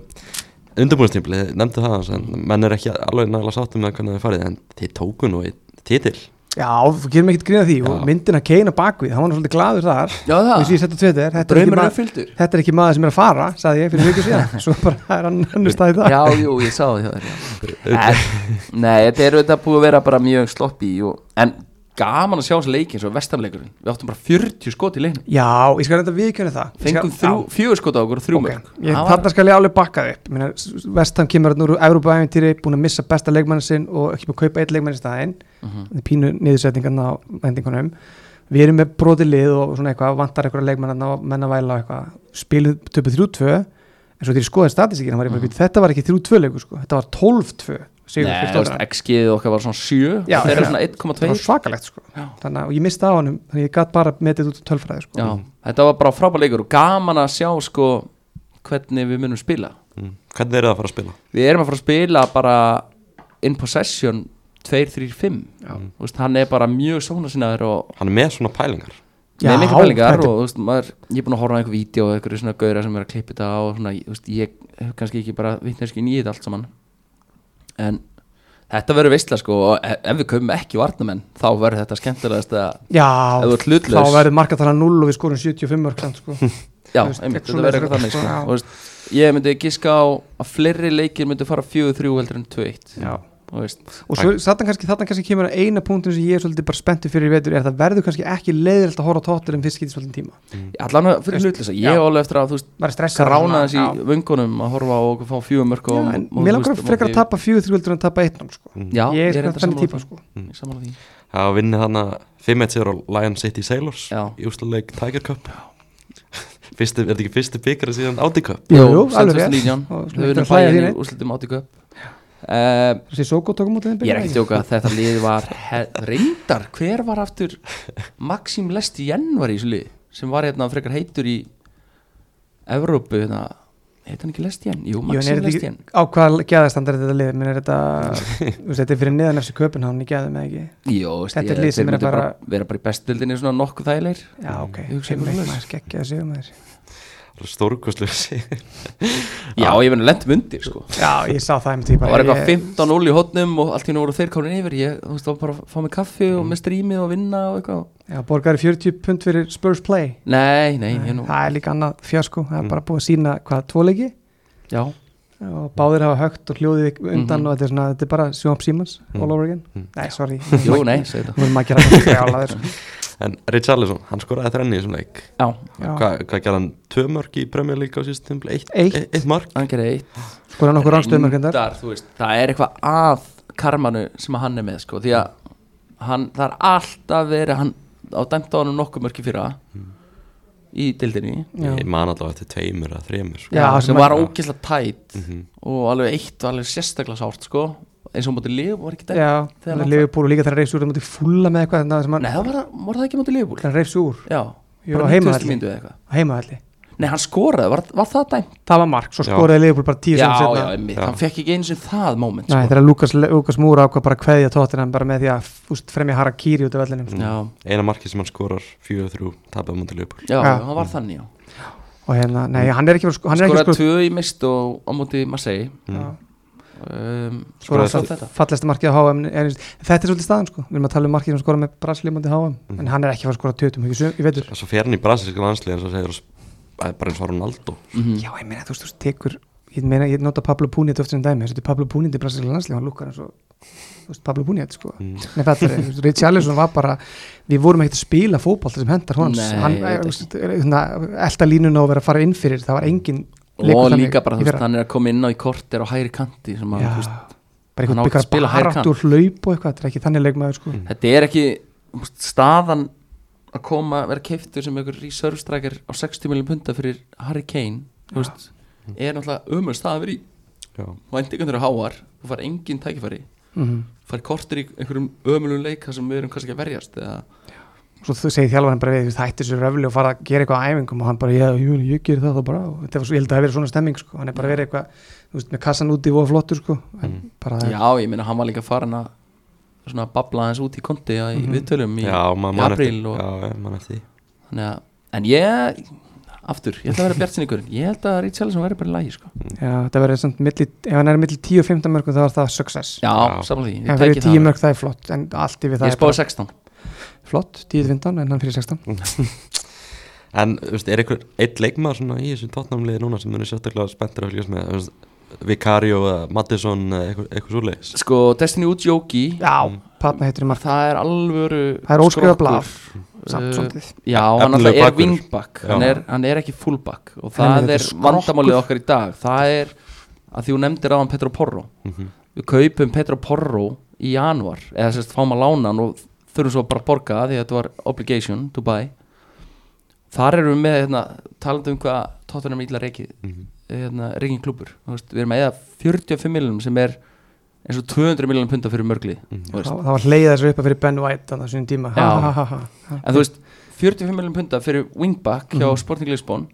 Undirbúinstimpli, þið nefndu það en menn er ekki alveg nægilega sáttum með hvernig þið farið En þið tóku nú eitt titil Já, þú gerum ekkert grína því. Og myndin að keina bakvið, hann var nú svolítið gladur þar. Já, og það Twitter, þetta er, maður, fylgdur. þetta er ekki maður sem er að fara sagði ég fyrir viku síðan, [LAUGHS] svo bara er hann hann staðið það Já, jú, ég sá það já. En- Nei, þetta er auðvitað búið að vera bara mjög sloppi og, En gaman að sjá þessi leikin Svo vestamleikurinn, við áttum bara 40 skot í leiknum. Já, ég skal reynda viðkjöna það. Ég Fengum skal- þrjú, fjögur skot á okkur og þrjú Ok, mörg ég, Það var- þarna skal ég alveg bakka upp. Minna, Vestam kemur þarna úr Európa-æventýri búin að missa besta leikmannin sinn og ekki búin að kaupa eitt leikmann í staðinn. Mhm. pínu niðursetningarna á vendingunum. Við erum með broti lið og svona eitthvað vantar eitthvað leikmann og menna væla og eitthvað. Spiluð töpu 3-2 en svo þegar ég skoði statisíkina var ég bara mm. þetta var ekki 3-2 leikur sko, þetta var 12-2 sigur Nei. X-gið okkar var svona 7 Já, Þeir eru svona það var 1,2 svakalegt sko Já. þannig að og ég misti á honum þannig að ég gætt bara metið út á tölfræði sko þetta var bara frábær leikur og gaman að sjá sko hvernig við munum spila mm. Hvernig er það að fara að spila? Við erum að fara að spila bara in possession 2-3-5 Já. Þú veist, hann er bara mjög sóknarsinnaður og Hann er með svona pælingar með miklu pælingar og þú veist, maður, ég er búin að horfa á einhver vídeo og einhverju svona gauðra sem er að klippa þetta og svona, þú veist, ég hef kannski ekki bara vitneskinn í þetta allt saman. En þetta verður veistla sko og ef ef við komum ekki varnamenn þá verður þetta skemmtilegast að Já, þá verður markatala 0 og við skorum 75 mörg samt, sko. já, veist, einmitt, þetta verður eitthvað þannig sko og, þú veist, ég myndi giska á að fleiri leikir myndi fara 4-3 heldur en 2-1 Já. Og svo þarna kannski, þarna kannski kemur að eina punktin sem ég er svolítið bara spenntur fyrir í vetur er að það verður kannski ekki leiðilegt að horfa á tóttir en fyrst getið svolítið tíma. Allan að fyrir hlutleysa ég hef alveg eftir að þú veist er grána þessi vöngunum að horfa og fá fjögur mörg og, og, mér langar frekar að tapa fjögur þrjúldur en að tapa 1 sko. já, ég er þannig típa því. sko. Því. Það vinni þannig 5-1 sigur á Lion City Sailors í úrslaleik Tiger Cup. [LAUGHS] Er þetta ekki fyrstu byggjara síðan Audi Cup? Jú, alveg rétt. 2019 Og Þau svona erum ekki að hlæja bæðið því í neitt. úrslitum átíku uh, þessi Ég er ekki að djóka Þetta lið var [LAUGHS] reyndar Hver var aftur Maxim Lestien var í þessu lið sem var hérna frekar heitur í Evrópu hérna heit hann ekki Lestien? Jú, Jú, Maxim er Lestien ekki, á hvað geðastandar er þetta lið Minn er þetta, [LAUGHS] þetta er fyrir neðan eftir Köpenhavn í geðum eða ekki Jó, Þetta er lið sem er bara vera bara í bestildinni svona nokkuð þægilegir Já, ok, leik svoleiðis. maður skeggja að segja maður Stórkostlega sigur Já, ég verði lendum undir sko Já, ég sá það einmitt, ég Það var eitthvað ég- 15-0 í hotnum og allt í nú voru þeir komin yfir ég, þú veist, var bara að fá mig kaffi og með strímið og vinna og eitthvað Já, borgaði 40 pund fyrir Spurs Play Nei, nei, ég nú Það er líka annað fjasko, það er bara búið að sína hvað, tvo leiki Já, og báðir hafa högt og hljóðið undan Mhm. og þetta er, svona, þetta er bara Sjónp Simons Mm. all over again Mm. Nei, sorry jú, nei, þetta. En Richarlison, hann skoraði þrenni í þessum leik Já, Já. Hvað hva gerði hann? Tvö mörg í Premier League á síðust tímpli? Eitt, Eitt. eitt, eitt mark? hann gerði eitt Skoraði nokkur ránstöðumörkendar Reyndar, þú veist, Það er eitthvað að karmanu sem hann er með sko, því að hann, það er alltaf verið hann á dæmt á hann nokkuð mörki fyrra í dildinni Já. Ég man allavega eftir tveimur að þreimur sko. Já, sem var ógeðslega tætt Mhm. og alveg eitt var alveg sérstaklega sárt sko, eins og mútið liv var ekki dæmt Já, Þegar hann- Liverpool og líka þegar reyfs úr það mútið fulla með eitthvað Nei, það var, var það ekki mútið liv þegar reyfs úr Já, Jú, bara á 90. heimavelli. mínútu eða eitthvað á heimavalli Nei, hann skoraði, var, var það dæmt? Það var mark, svo Já. skoraði Liverpool bara tíu Já, sem já, setna einmitt, Já. hann fekk ekki eins og það moment Nei, sko. þegar Lukas, Lukas Múra ákvað bara að kveðja tóttina bara með því að úst, fremja Harakiri út af vellinum Mm. Já, Eina marki sem hann skorar fjögur þrjú tapið á mútið Liverpool já, Já. hann var þannig já. og hérna, nei, hann er ekki sko- hann er ekki Skoraði sko tvö í mist og á móti Marseille Já. Um, það- þetta. Fallesta markið á HM er, þetta er svolítið staðan sko, við erum að tala um markið sem skora með Brasilíum á HM, Mhm. en hann er ekki að fara að skora 20 mjög sem, ég veitur, Svo fer hann í brasilíska landslið eins og segir það er bara eins og Ronaldo. Mhm. já ég meina þú veist, þú tekur ég meina, ég nota Pablo Puniet ofta sem dæmi, þessu er Pablo Puniet í Brasilíu landslið, hann lukkar eins og Pablo Puniet sko, Mm. nei þetta er Rich Allison var bara, við vorum ekkert að spila fótboll sem hendar honum, Nei, hann og Og líka bara, í þú veist, hann er að koma inn á í korter á hægri kanti sem að, Já, þú veist, bara einhvern spila hægri barátt og hlaup og eitthvað, þetta er ekki þannig leikmaður sko. þetta er ekki staðan að koma, vera keiftur sem einhver reserve striker á 60 miljón punta fyrir Harry Kane þú veist, er náttúrulega ömur stað að vera í Já, væntingundur er háar, þú far engin tækifæri. Mm fær kortir í einhverjum ömulum leik þar sem við erum kannski að verjast eða, svo þú segir þjálfarinn bara við, það hætti sér röfli og fara að gera eitthvað á æfingum og hann bara, já, jú, ég ger það þá bara og þetta var svo, ég held að það hafi verið svona stemming sko. hann er bara verið eitthvað, þú veist, með kassan úti og flottur sko, Mm. bara já, ég meina hann var líka farin að svona babla hans út í konti í Mhm. viðtölum í, já maður í eftir apríl og, Já, já, man eftir þannig að, en ég aftur, ég ætla að vera bjart sinni ykkur ég held að Richarlison verður bara í lægi sko. já, það verið svona milli, ef hann er milli 10 og 15 mörgum þá er það success já, Já. saman því, ef ég hann tæki 10 það mörg það er flott en allt yfir það ég spáði bara 16 flott, 10-15 en hann fyrir 16 [LAUGHS] En, veist, er einhver eitt leikmaður svona í þessu tóttnámliði núna sem er sérstaklega spenntur að fylgjast með? Vicario eða Mattisson eða eitthvað, eitthvað svoleiðis? Sko, Destiny Ujogi já, patna heitir í mark það er alvöru það er skrokkur. blaf samt Uh, svolítið. já, hann alltaf er wingback. Hann er, hann er ekki fullback. Og það er er vandamálið okkar í dag. Það er að því hún nefndir á hann Petro Porro. Mhm. við kaupum Petro Porro í januar eða sérst fáum að lána hann og þurfum svo bara að borga því að þetta var obligation to buy þar erum við með hérna, talandi um hvað tóttunum ítla reikið Mhm. hérna, reikin veist, við erum að eða 45 miljonum sem er eins og 200 miljonum punta fyrir mörgli þú veist. það, það var hleyðað þessu uppa fyrir Ben White á þessum tíma Já. Ha, ha, ha, ha, ha. en þú veist 45 miljonum punta fyrir wingback hjá Mhm. Sporting Lisbon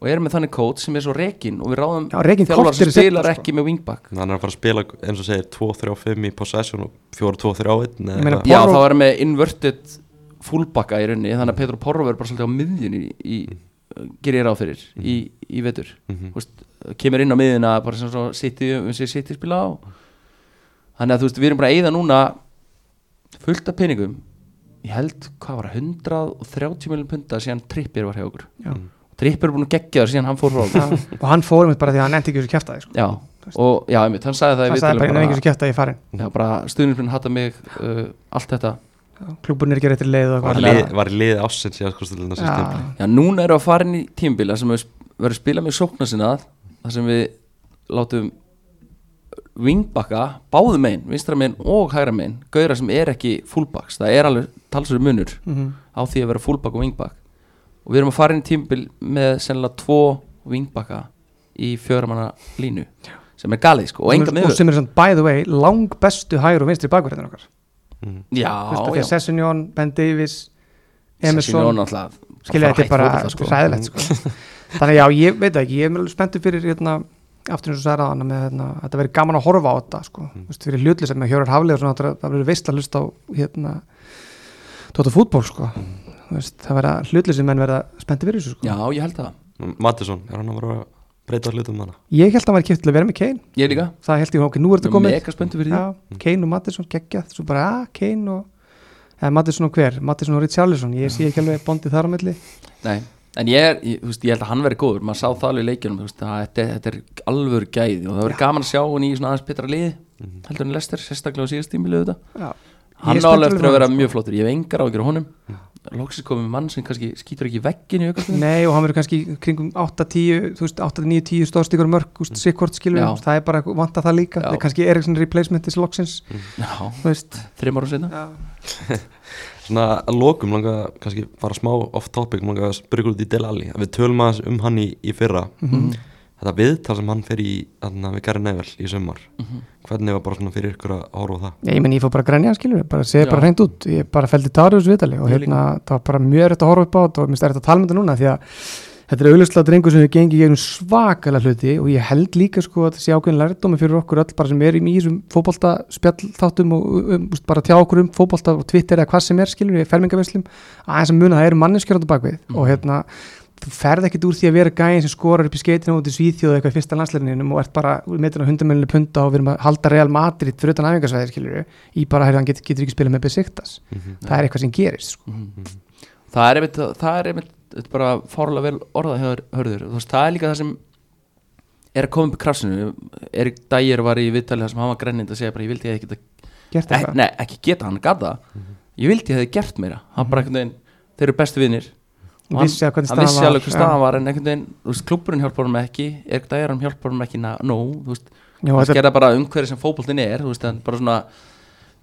og erum með þannig kót sem er svo rekin og við ráðum þjálfar sem spilar sko. ekki með wingback. Hann er að fara að spila eins og segir 2-3-5 í possession og 4-2-3-1 Ég meina, Já, þá erum við inverted fullbacka í rauninni þannig að Petro Porro verður bara svolítið á miðjunni í, í gerir ég ráð fyrir í, í vetur. Mhm. Þú veist, kemur inn á miðjuna bara sem svo City, við séum City spila á. Þannig að þú veist, við erum bara að eyða núna fullt af peningum. Ég held, hvað var það, 130 miljonum punta síðan Trippir var hjá okkur. Já. Trippir er búin að gegja það síðan hann fór frá. Og hann fór einmitt bara því að hann nefndi ekki þessu kjæftaði sko. Já, og já, einmitt, hann sagði það hann sagði bara ég nefndi ekki þessu kjæftaði í farin Já, bara stuðnismenn hata mig uh, allt þetta. Klúburinn er ekki réttir leið og Var, lið, var í liði ásins Já, Já, núna erum við að fara inn í tímabila sem við verðum að spila með sókna sinna þar sem við látum wingbacka, báðu megin vinstra megin og hægra megin gauðra sem er ekki fullbacks, það er alveg talsverður munur mhm. á því að vera fullback og wingback og við erum að fara inn í tímabil með sennilega tvo wingbacka í fjöramanna línu sem er galið sko, og enga og miður sem er by the way lang bestu hægur og vinstri bakverðin okkar Já, af því að já, Sessunjón, Ben Davies Emerson skilja bara þetta er bara fótbolta, sko, ræðilegt sko. þannig já, ég veit ekki, ég er mjög spenntur fyrir hérna, aftur eins og sagði að með hérna, þetta verið gaman að horfa á þetta sko. mm. Vist, fyrir hlutli sem með Hjórar Haflið og svona, það það verið veist að hlusta á hérna, tóta fútból sko. Vist, það verða hlutli sem menn verða spenntur fyrir þessu sko. Já, ég held það. Mattisson, er hann að vera að breyta hlutum hana? ég held að hann væri kipt til að vera með Kane. Ég líka, það held ég, ok, nú er þetta komið. mega spenntu fyrir því. Já, Kane og Mattisson geggjað. Svo bara, að, Kane og eða Mattisson og hver, Mattisson og Richarlison. Ég sé ekki alveg bondið þar á milli. Nei, en ég, er, ég, veist, ég held að hann veri góður. Maður sá það alveg í leikjunum veist, að þetta, þetta er alvöru gæði og það verður gaman að sjá hann í svona aðeins betra liði heldur en Lester, sérstaklega á síðast tímilu þetta Já. hann er álega eftir að vera hann, mjög flottur. Ég hef engar á honum loksins komið mann sem kannski skýtur ekki veggin í aukastunum Nei og hann verður kannski kringum 8-10 þú veist 8-9-10 stóðstíkur mörg sikkort skilur það er bara eitthvað- vantar það líka. Það er kannski Eriksson replacement til loksins veist. Þreim árum Já. [LAUGHS] Svona að lokum langa kannski fara smá off topic langa að spyrja út í Del Alli. Við tölum aðeins um hann í, í fyrra. Mhm. Þetta viðtal sem hann fer í þarna við Gary Neville í sumar Mhm. hvernig var bara svona fyrir ykkur að horfa það? Ég menn ég fór bara að grænja skilur við, bara segja Já. bara hreint út. Ég bara fældi þessu vitali og hérna það var bara mjög rétt að horfa upp á þetta og minnst er þetta að tala með þetta núna því að þetta er auðvitað drengur sem við gengi gegnum svakalega hluti og ég held líka sko að það sé ákveðin lærdómi fyrir okkur öll bara sem erum í þessum fótbolta spjallþáttum og um, úst, bara tjá okkur um fótbolta og Twitter eða hvað sem er skilur við, fermingavinslum aðeins að muna það eru manneskjörðu bakvið og hérna þú ferð ekkit úr því að vera gæðin sem skorar upp í skeitinu út í Svíþjóð eitthvað í fyrsta landsleirinum og ert bara metin á hundamenninu punta og við erum að halda Real Madrid fyrir utan æfingarsvæðir skilur við í bara að hann get, getur ekki spilað með Besiktas. Það er eitthvað sem gerist sko. Það er einmitt, það er einmitt bara fárlega vel orðað hörður. Veist, það er líka það sem er að koma upp í krafsinu. Erik Dægir var í viðtalið þar sem hann var grennind að segja bara ég vildi ég geta eitthvað. Nei, ekki geta, hann gata ég vildi ég vissi að hvernig hann vissi alveg hvað var staðan var en einhvern veginn, þú veist, klubburinn hjálpar hann ekki. Erik Dægir hann hjálpar hann ekki? Ná, no, þú veist, þetta- skerða bara umhverju sem fótboltin er, þú veist, hann bara svona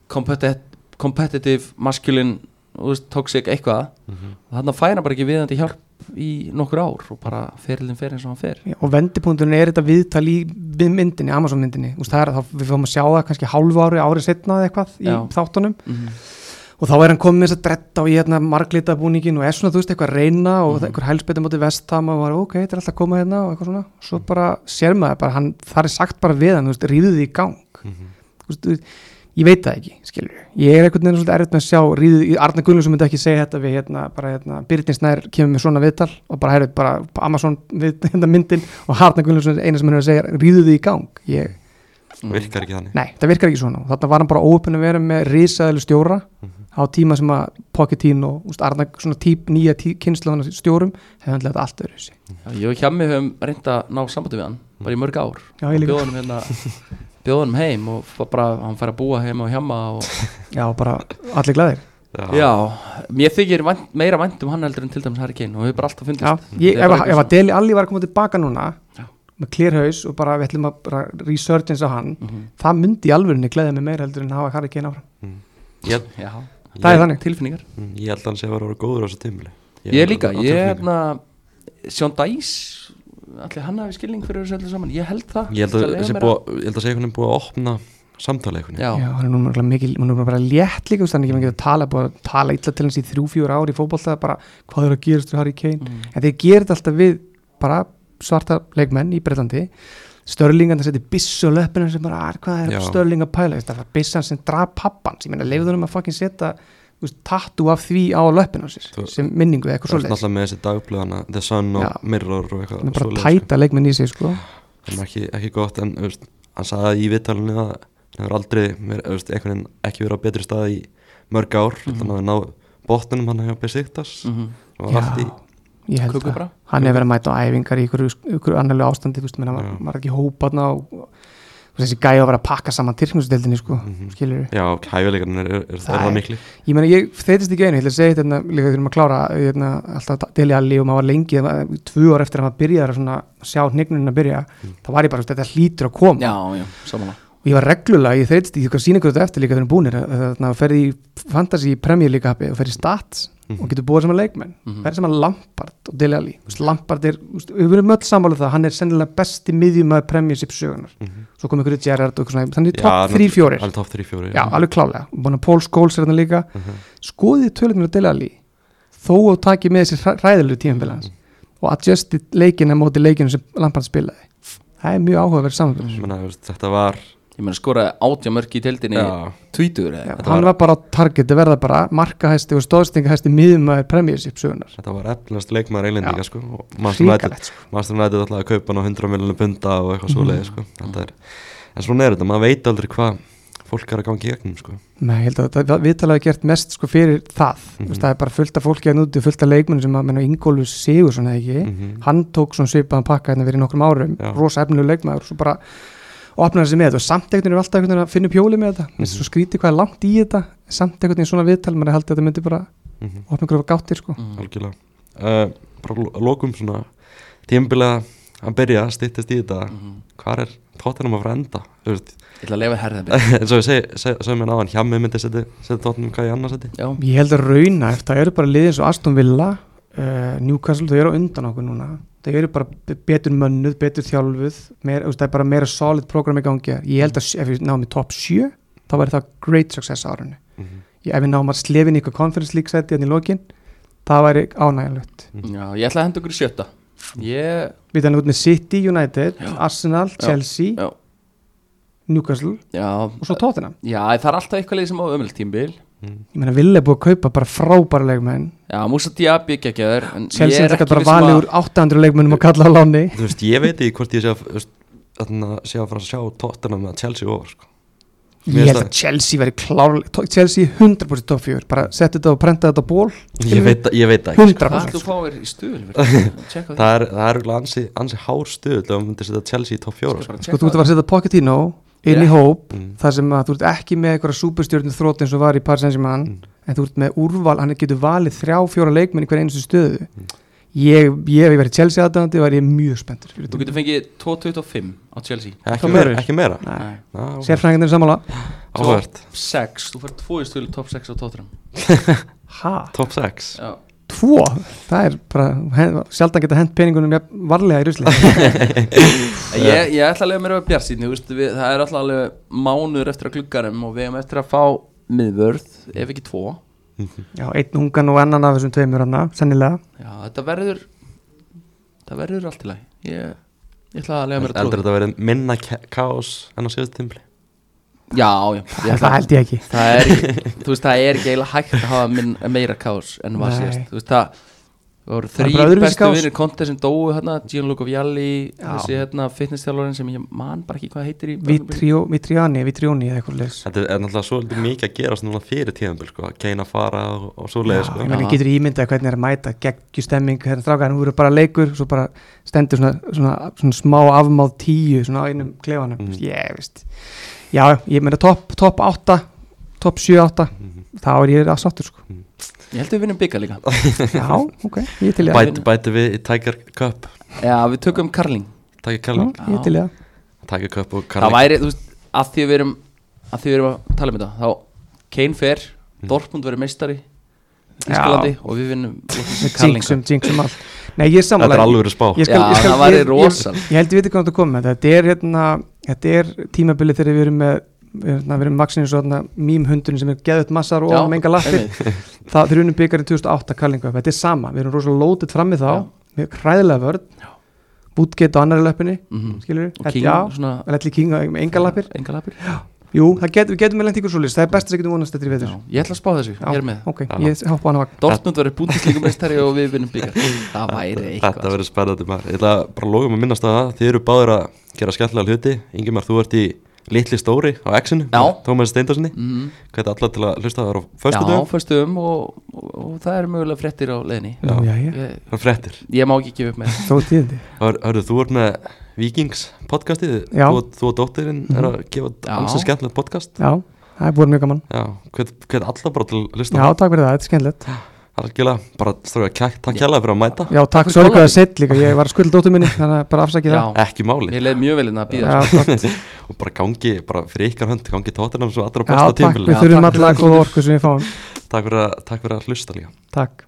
competitive, competitive masculine, þú veist, toxic eitthvað. Og þannig færa hann bara ekki viðandi hjálp í nokkur ár og bara ferilinn fer eins og hann fer. Já, og vendipunkturinn er þetta viðtal í við myndinni, Amazon myndinni. Úst, það er, þá, við fáum að sjá það kannski hálfu ári árið setna eða eitthvað í Já. þáttunum. Mm og þá er hann komið með þess að dretta og í hérna marglita búningin og er svona, þú veist, eitthvað að reyna og mm. eitthvað hælspiti móti vestam og var ok, þetta er alltaf að koma hérna og eitthvað svona. Svo bara sér maður bara, hann, það er sagt bara við hann, þú veist, ríðu því í gang. Þú veist, þú veist, ég veit það ekki skilur. Ég er einhvern veginn svolítið erfitt með að sjá ríðu, Arna Gunnlaugsson myndi ekki segja þetta við hérna, bara hérna, Byrtin Snær kemur með svona viðtal og bara heyrðu bara Amazon við [LAUGHS] hérna myndin og Arna Gunnlaugsson er eina sem hann er að segja, ríðu því í gang. Ég, virkar ekki þannig. Nei, það virkar ekki svona. Þarna var hann bara óöppin að vera með risaðilu stjóra á tíma sem að Pochettino og úst, Arna, svona típ, nýja tí, kynslu stjórum hefði hann lefði allt öðru Já, ég og Hjammi höfum reynd að ná sambandi við hann bara í mörg ár. Já, ég líka. bjóða hann hérna bjóða hann heim og bara hann fær að búa heim á Hjamma og Já, bara allir glæðir já, mér þykir vænt, meira vænt um hann heldur en til dæmis Harry Kane og við bara alltaf fundist. Já, ég, Þetta ef, að Deli Alli var að koma tilbaka núna Já. Með klérhaus og bara við ætlum að bara resurgence á hann Mhm. það myndi í alvörinni gleðja mig meira heldur en hafa Harry Kane áfram. Ég, Já, Það er þannig. tilfinningar. Mm, ég held að hann sé að vera góður á þessu tímuli Ég er líka, ég er hérna Sjón Dæs allir hann hafi skilning fyrir þessu öllu saman. Ég held það ég held að ég held að sé einhvern veginn búið að opna samtali einhvern Já, Já, hann er núna mikil, hann er núna bara létt líka hann er ekki mikið að tala, búið að tala illa til hans í þrjú, fjúr ári í fótbolta, bara hvað er að gerast við Harry Kane? Mm. en þeir gerir þetta alltaf við bara svarta leikmenn í Breitlandi Störlingan það seti bissu á löppina sem bara, "Ah, hvað er. Störling að pæla það var bissan sem draf pappans ég meina leiður um að fucking setja tattu af því á Þú- sem minningu eða Það eitthvað er svoleiðis náttúrulega með þessi dagblöðana The Sun og Já. Mirror og eitthvað það er bara tæta leikmenn í sig sko Það er ekki, ekki gott en veist, hann sagði í viðtalinu að hann hefur aldrei veist, ekki verið á betri stað í mörg ár Mhm. þannig að ná botnunum hann hefur Besiktas Mhm. og var allt í ég held Kuku það. bara? hann hefur verið að mæta á æfingar í ykkur, ykkur annarlega ástandi þú veist, menn, hann var, Já. var ekki hópaðna og, þessi gæði að vera að pakka saman tyrknusdeldinni sko, Mhm. skilur Já, hæfileikarnir er, er, er, Það það er- mikli ég meina ég þeytist ekki einu, ég ætla að segja þetta líka þegar maður klára hérna, alltaf Deli Alli og maður var lengi tvö ár eftir að maður byrjaði að svona, sjá hnignunin að byrja, þá var ég bara þetta hlýtur að koma. Já, já, samanlega og ég var reglulega, ég þeytist í eitthvað síningur þetta eftir líka þegar við erum búinir, þannig að ferði í fantasy hafi og ferði í stats og getur búið saman leikmenn, Mhm. ferði saman Lampard og Dele Alli, Lampard er við verðum öll sammála um það, hann er sennilega besti miðjumæður Premiership sögunar, svo kom ykkur Gerrard og eitthvað svona, þannig hann- 3-4 Hann er topp 3-4 Já, alveg klálega, búin að Paul Scholes er þarna líka. Mhm. skoðið tölunir að Dele Alli? Þó að taki með þessi ræðilegu hans. Og adjustið leikina móti leikinu sem Lampard spilaði. Það er mjög áhugaverð veist, Þetta var Ég meina skoraði átja mörk í tildinni Tvítur hann var bara á target að verða bara markahæsti og stóðstingahæsti miðumæður Premiership sögunar þetta var efnilegast leikmaður eilendinga Já. sko sko. Master United ætlaði að kaupa hann á 100 miljonum punta og eitthvað Mhm. svoleiði sko Þetta er, en svona er þetta, maður veit aldrei hvað fólk er að gangi í gegnum sko Nei, ég held að þetta viðtalið er gert mest sko fyrir það mm -hmm. það er bara fullt af fólki að núti fullt af leikmenn sem að menna Ingólfur Sigur svona ekki Mhm. hann tók svona svipaðan pakka hérna fyrir nokkrum árum rosa efnilegu leikmaður og svo bara opnar þessi með þetta og samt einhvern veginn er alltaf einhvern veginn að finna upp hjóli með þetta mm Mhm. -hmm. svo skrítið hvað er langt í þetta samt einhvern veginn svona viðtal maður haldið að þetta myndi bara Mhm. opna ykkur af gáttir sko Mm. algjörlega uh, bara lokum svona tímbilega að byrja að stýttist í þetta Mhm. hvað er tóttinum að fara enda Þú veist, Ég ætla að leifa herðan [LAUGHS] eins og við seg- seg- segjum mér náðan hjá mig myndi setja setja tóttinum hvað í annarsæti Já, ég held að rauna það eru bara liðin svo Aston Villa uh, Newcastle, þau eru á undan okkur núna þau eru bara be- betur mönnuð, betur þjálfuð veist, það er bara meira solid program í gangi. Ég held að s- ef við náum í top 7 þá væri það great success árunni Mhm. ég, ef við náum að slefin í eitthvað conference league seti hérna í lokin, það væri ánægjanlegt já, ég ætla að henda okkur í sjötta. Ég, við þannig út með City, United, Arsenal, Já. Chelsea já, Newcastle já. og svo Tottenham. Já, það er alltaf eitthvað leið sem á ömult tímbil ég meina Ville er búið að kaupa bara frábæra leikmenn. Já, Musa Diaby en Chelsea ég er ekki bara um valið úr 800 leikmennum að kalla á láni þú veist, ég veit ekki hvort ég sé að sé að fara að sjá tóttinum með Chelsea over sko. Ég held að Chelsea veri klár Chelsea 100% top 4 bara setja þetta og prenta þetta á ból ég veit, ég veit ekki 100% Hvað ætlu sko. [LAUGHS] það er, er ansi, ansi hár stuð þegar maður myndi setja Chelsea í top 4 sko. sko þú ert að fara að setja Pochettino inn í hóp Mm. þar sem að þú ert ekki með eitthvað superstjórnum þrótt eins og var í Paris Saint-Germain Mm. en þú ert með úrval, hann getur valið þrjá, fjóra leikmenn í hver einustu stöðu. Ég, ég hef verið Chelsea aðdæðandi og er ég mjög spenntur fyrir Þú getur fengið 2.25 á Chelsea. Ekki, meira, ekki meira. Ok. sérfræðingarnir er sammála. Áhugavert. 6, þú fær 2 í stuðul top 6 á [LAUGHS] ha, top 6 Já, tvo? Það er bara, hen, sjaldan geta hent peningunum varlega í rusli. [LAUGHS] Ég, ég ætla að lega mér að bjart síðan Það er alltaf alveg mánuður eftir að klukkarum og við hefum eftir að fá miðvörð, ef ekki tvo. Já, einn ungan og annan af þessum tveimur hana, sennilega. Já, þetta verður Það verður allt í lagi. Ég, ég ætla að lega mér að Eldur trúa þetta verið minna kaos en á síðast tímpli Já, já ég það, ætla- held ég ekki. það er, þú veist, það er ekki eiginlega hægt að hafa minn, meira kaos en var síðast. Þú veist, það það voru Það þrý bestu vinnir konti sem dóu hérna, Gianluca Vialli þessi hérna, fitness-þjálfarinn sem ég man bara ekki hvað heitir í Vitriani, Vitrioni eða eitthvað leis Þetta er náttúrulega svolítið mikið að gerast núna fyrir tíðanbíl sko, Keina fara og, og svo leiði sko. ég meina, Já. getur ímyndað hvernig er að mæta geggjustemming, hérna strákar, nú verður bara leikur svo bara stendur svona, svona, svona smá afmáð tíu, svona á einum klefanum, Mhm. ég veist já, ég meina topp top 8 topp 7-8, Mhm. þá er ég að sáttur sko. ég held að við vinnum bygga líka. [LAUGHS] Já, ok, ég til í að Bæti, bæti við í Tiger Cup. Já, við tökum Karling Tiger Já, Carling ég til í að Tiger Cup og það Carling. væri, þú veist, að því við erum að því við erum að tala um þetta þá Kane fer, Mm. Dortmund verður meistari Ískalandi og við vinnum Karling jinxum, jinxum allt. Nei, ég er Þetta samanlega er alveg spá. Ég skal, Já, ég það væri ég, ég, rosal. ég held ég veit ekki hvað þetta komið þetta er hérna, þetta er tímabilið þegar við erum með við hérna, erum maksinni svo hérna mýmhundurinn sem er geðut massar og menga lappir. einmitt. [LAUGHS] það þeir unum byggarinn 2008 kallingu þetta er sama, við erum rosalega lótið frammi þá. Já. við erum hræðilega vörð. Bootgate og annari löppinni Mhm. skilur og við, King já, svona enga lappir. enga jú, það getum, við getum með lent ykkur svolítið það er best að við getum vonast þetta í Já, vetur ég ætla að spá þessu, Já, ég er með. Ok, Já. ég Dortmund verður búndisleikumestari og við vinnum byggar það væri Þetta eitthvað verður spennandi maður. Ég ætla bara að loka með minnast að það. Þið eru báður að gera skemmtilega hluti. Ingimar, þú ert í litli stóri á X-inu. Tómas Steindarssoni Mhm. Hvað er allar til að hlusta það á föstu Já, dögum? föstum og, og, og það eru mögulega fréttir á leiðinni Það er ekki gefa Vikings podcastið. Þú, þú og dóttirinn er að gefa Já. alls skemmtilegt podcast. Já, það er búin mjög gaman. Er allar bara til að hlusta. Já, takk fyrir það, þetta er skemmtilegt. Algjörlega, bara stráka, kæk, takk kjærlega fyrir að mæta. Já, takk, það kollabið. er sett líka ég var að skulda dóttur minni, þannig að bara afsakið Já, það Ekki máli ég leið mjög vel inn að býða já, flott. [LAUGHS] Og bara gangi, bara fyrir ykkar hönd Gangi tóttirnam svo allra besta við Já, þurfum takk. alla það, góða orku sem við fáum. Takk fyrir að, takk fyrir að hlusta líka. Takk